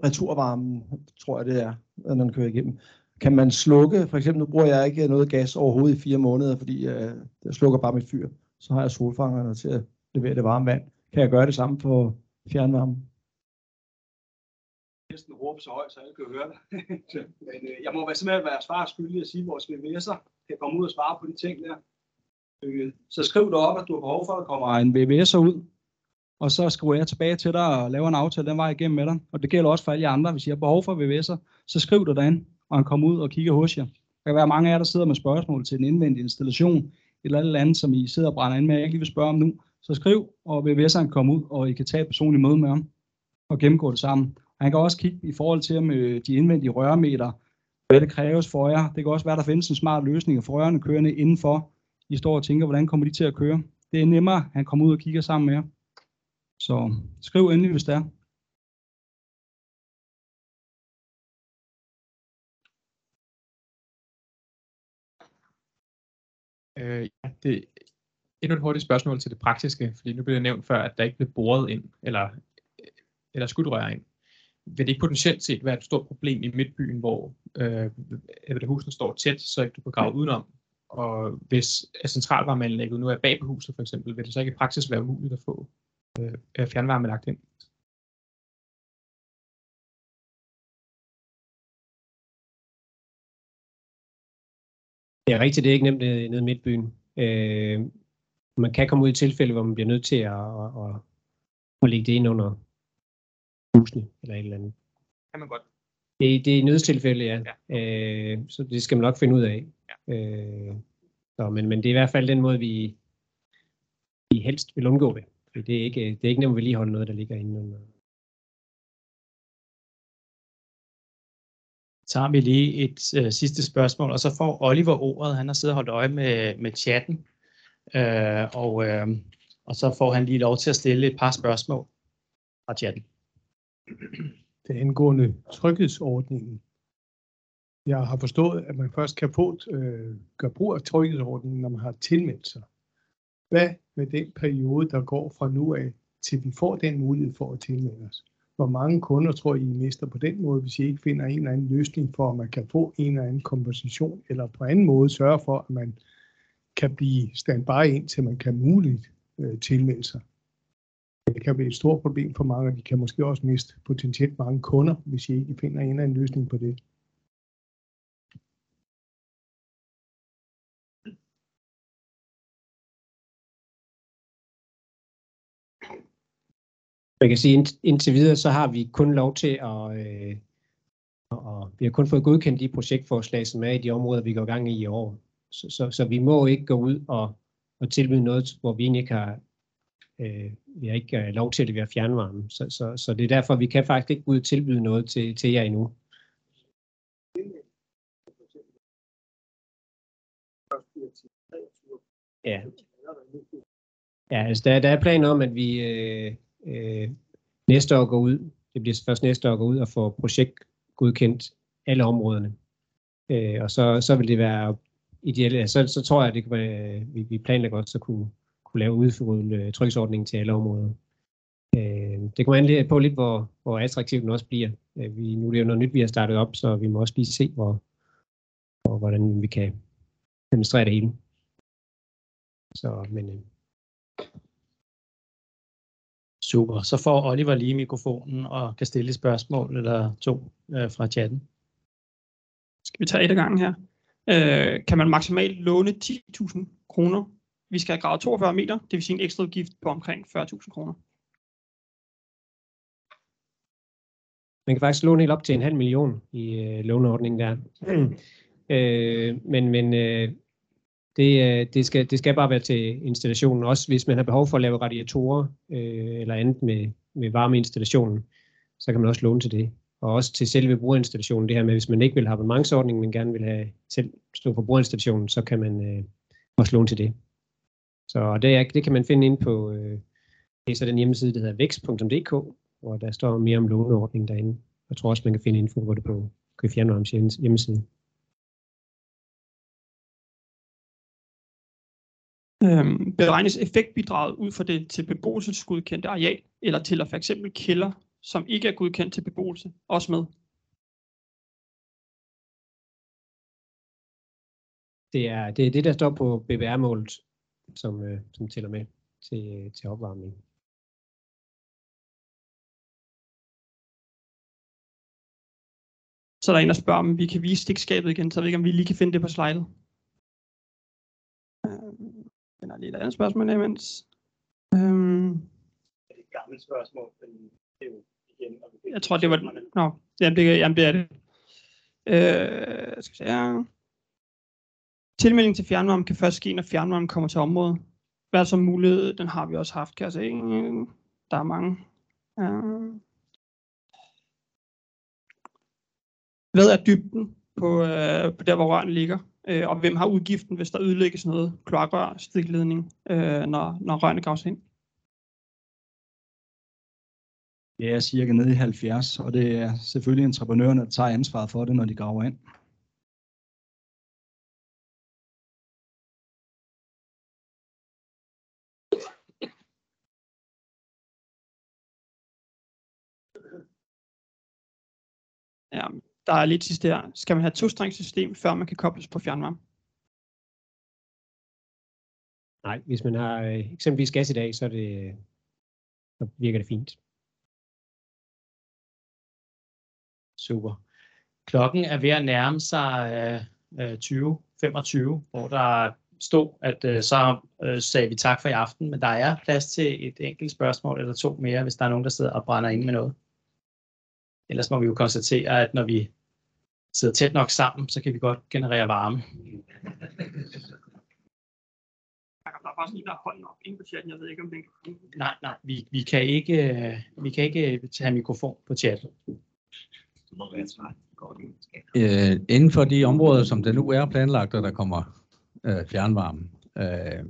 returvarmen, tror jeg det er, når den kører igennem. Kan man slukke, for eksempel nu bruger jeg ikke noget gas overhovedet i fire måneder, fordi øh, jeg slukker bare mit fyr. Så har jeg solfangerne til at levere det varme vand. Kan jeg gøre det samme på fjernvarme? Næsten råbe så højt, så alle kan høre det. Men øh, jeg må være simpelthen være svar skyldig at sige, at vores VVS'er kan komme ud og svare på de ting der. Øh, så skriv dig op, at du har behov for, at der kommer en VVS'er ud, og så skriver jeg tilbage til dig og laver en aftale den vej igennem med dig. Og det gælder også for alle jer andre. Hvis I har behov for VVS'er, så skriv dig derind, og han kommer ud og kigger hos jer. Der kan være mange af jer, der sidder med spørgsmål til en indvendig installation, eller et eller andet, som I sidder og brænder ind med, jeg ikke lige vil spørge om nu. Så skriv, og VVS'eren kommer ud, og I kan tage et personligt møde med ham og gennemgå det sammen. Han kan også kigge i forhold til med øh, de indvendige rørmeter, hvad det kræves for jer. Det kan også være, der findes en smart løsning for rørene kørende indenfor. I står og tænker, hvordan kommer de til at køre? Det er nemmere, at han kommer ud og kigger sammen med jer. Så skriv endelig, hvis det er. Øh, ja, det er endnu et hurtigt spørgsmål til det praktiske, fordi nu blev det nævnt før, at der ikke blev boret ind, eller, øh, eller skudrør ind. Vil det ikke potentielt set være et stort problem i midtbyen, hvor øh, husene står tæt, så ikke du kan grave udenom? Og hvis centralvarmeanlægget nu er bag på huset for eksempel, vil det så ikke i praksis være muligt at få øh, fjernvarme lagt ind? Det er rigtigt, det er ikke nemt nede, nede i midtbyen. Øh, man kan komme ud i tilfælde, hvor man bliver nødt til at, at, at, at lægge det ind under husene eller et eller andet. Kan man godt. Det, det er nødstilfælde, ja. ja. Øh, så det skal man nok finde ud af. Ja. Øh, så, men, men det er i hvert fald den måde, vi, vi helst vil undgå det. Fordi det er ikke, det er ikke nemt at vedligeholde noget, der ligger inde under. Så har vi lige et øh, sidste spørgsmål, og så får Oliver ordet. Han har siddet og holdt øje med, med chatten, øh, og, øh, og så får han lige lov til at stille et par spørgsmål fra chatten. Det angående tryghedsordningen. Jeg har forstået, at man først kan få, øh, gøre brug af tryghedsordningen, når man har tilmeldt sig. Hvad med den periode, der går fra nu af, til vi får den mulighed for at tilmelde os? Hvor mange kunder tror I, I mister på den måde, hvis I ikke finder en eller anden løsning for, at man kan få en eller anden kompensation, eller på anden måde sørge for, at man kan blive standby indtil man kan muligt øh, tilmelde sig? Det kan blive et stort problem for mange, og de kan måske også miste potentielt mange kunder, hvis I ikke finder en eller anden løsning på det. Man kan sige, indtil videre, så har vi kun lov til at, øh, og vi har kun fået godkendt de projektforslag, som er i de områder, vi går gang i i år. Så, så, så vi må ikke gå ud og, og tilbyde noget, hvor vi ikke har, øh, vi har ikke øh, lov til det ved fjernvarme. Så, så, så det er derfor, vi kan faktisk ikke gå ud tilbyde noget til, til jer endnu. Ja. Ja, altså der, der er planer om, at vi øh, øh, næste år går ud, det bliver først næste år går ud og får projekt godkendt alle områderne. Øh, og så, så vil det være ideelt, så, så tror jeg, at det kan være, øh, vi, vi planlægger også at kunne, kunne lave udfordrende tryksordning til alle områder. Øh, det kommer an på lidt, hvor, hvor attraktivt den også bliver. Øh, vi, nu er det jo noget nyt, vi har startet op, så vi må også lige se, hvor, hvor, hvordan vi kan administrere det hele. Så, men, øh, Super. Så får Oliver lige mikrofonen og kan stille et spørgsmål eller to øh, fra chatten. Skal vi tage et af gangen her? Øh, kan man maksimalt låne 10.000 kroner? Vi skal have gravet 42 meter, det vil sige en ekstra udgift på omkring 40.000 kroner. Man kan faktisk låne helt op til en halv million i øh, låneordningen der. øh, men men øh, det, øh, det, skal, det skal bare være til installationen. Også hvis man har behov for at lave radiatorer øh, eller andet med, med varmeinstallationen, så kan man også låne til det. Og også til selve brugerinstallationen, det her med, hvis man ikke vil have abonnementsordning, men gerne vil have selv stå for brugerinstallationen, så kan man øh, også låne til det. Så det, er, det kan man finde ind på øh, det er så den hjemmeside, der hedder vækst.dk, hvor der står mere om låneordningen derinde. Jeg tror også, man kan finde info på det på Køge Fjernvarmes hjemmeside. Øhm, beregnes effektbidraget ud fra det til beboelsesgodkendte areal, eller til for eksempel kælder, som ikke er godkendt til beboelse, også med? Det er det, er det der står på BBR-målet, som, øh, som tæller med til, til opvarmning. Så er der en, der spørger, om vi kan vise stikskabet igen, så jeg ved ikke, om vi lige kan finde det på slidet. Øhm, Den er lige et andet spørgsmål imens. Øhm, Det er et gammelt spørgsmål, men det er jo igen... og jeg tror, det var... Nå, jamen det, jamen, det er det. Øh, skal vi se her. Tilmelding til fjernvarme kan først ske, når fjernvarme kommer til området. Hvad som så mulighed? Den har vi også haft, kan jeg se. Der er mange. Uh... Hvad er dybden på, øh, på der, hvor røren ligger? Øh, og hvem har udgiften, hvis der ødelægges noget kloakrør, stikledning, øh, når, når rørene graves ind? Det er cirka nede i 70, og det er selvfølgelig entreprenørerne, der tager ansvaret for det, når de graver ind. Der er lidt sidst her. Skal man have to system, før man kan kobles på fjernvarme? Nej, hvis man har øh, eksempelvis gas i dag, så, er det, så virker det fint. Super. Klokken er ved at nærme sig øh, øh 20.25, hvor der stod, at øh, så øh, sagde vi tak for i aften, men der er plads til et enkelt spørgsmål eller to mere, hvis der er nogen, der sidder og brænder ind med noget. Ellers må vi jo konstatere, at når vi sidder tæt nok sammen, så kan vi godt generere varme. Der er faktisk en, der har hånden op inde på chatten. Jeg ved ikke, om den kan Nej, nej, vi, vi, kan ikke, øh, vi kan ikke tage mikrofon på chatten. Det må være svært. Øh, inden for de områder, som det nu er planlagt, og der kommer øh, fjernvarme, øh,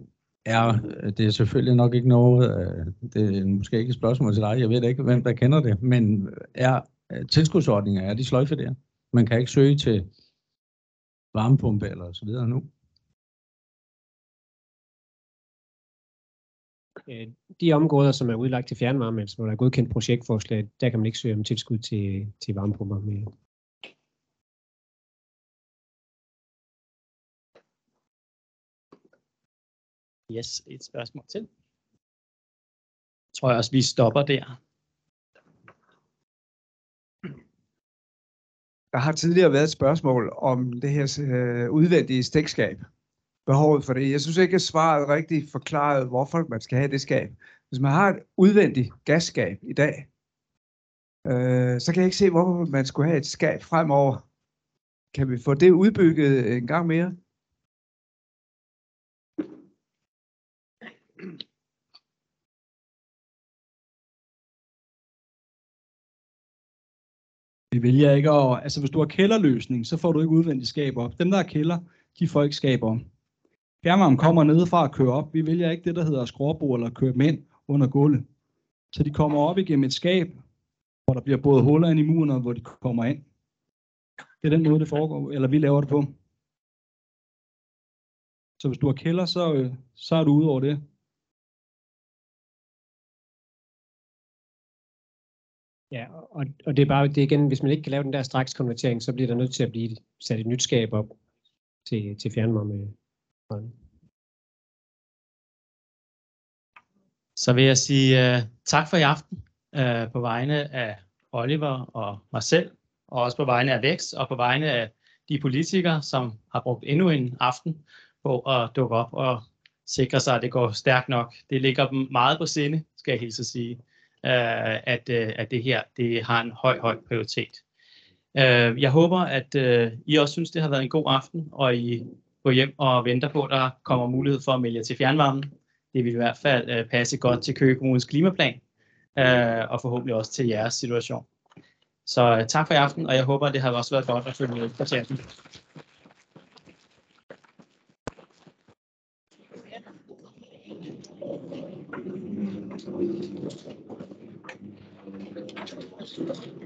er det er selvfølgelig nok ikke noget, øh, det er måske ikke et spørgsmål til dig, jeg ved ikke, hvem der kender det, men er øh, tilskudsordninger, er de sløjfe der? Man kan ikke søge til varmepumpe eller så videre nu. Øh, De områder, som er udlagt til fjernvarme, altså hvor der er godkendt projektforslag, der kan man ikke søge om tilskud til, til varmepumper med. Yes, et spørgsmål til. Tror jeg også, vi stopper der. Der har tidligere været et spørgsmål om det her øh, udvendige stikskab. Behovet for det. Jeg synes ikke, at svaret rigtig forklaret, hvorfor man skal have det skab. Hvis man har et udvendigt gasskab i dag, øh, så kan jeg ikke se, hvorfor man skulle have et skab fremover. Kan vi få det udbygget en gang mere? Vi vælger ikke at, altså hvis du har kælderløsning, så får du ikke udvendige skab op. Dem, der har kælder, de får ikke skab om. Fjernvarmen kommer nedefra og kører op. Vi vælger ikke det, der hedder skråbord eller køre dem ind under gulvet. Så de kommer op igennem et skab, hvor der bliver både huller ind i muren, og hvor de kommer ind. Det er den måde, det foregår, eller vi laver det på. Så hvis du har kælder, så, øh, så er du ude over det. Ja, og, og det er bare det er igen, hvis man ikke kan lave den der straks konvertering, så bliver der nødt til at blive sat et nyt skab op til, til fjernvarme. Så vil jeg sige uh, tak for i aften uh, på vegne af Oliver og mig selv, og også på vegne af Vækst og på vegne af de politikere, som har brugt endnu en aften på at dukke op og sikre sig, at det går stærkt nok. Det ligger dem meget på sinde, skal jeg hilse at sige, øh, at, øh, at det her det har en høj, høj prioritet. Øh, jeg håber, at øh, I også synes, det har været en god aften, og I går hjem og venter på, at der kommer mulighed for at melde jer til fjernvarmen. Det vil i hvert fald øh, passe godt til Køge Kommunes klimaplan, øh, og forhåbentlig også til jeres situation. Så øh, tak for i aften, og jeg håber, det har også været godt at følge med på chatten. した。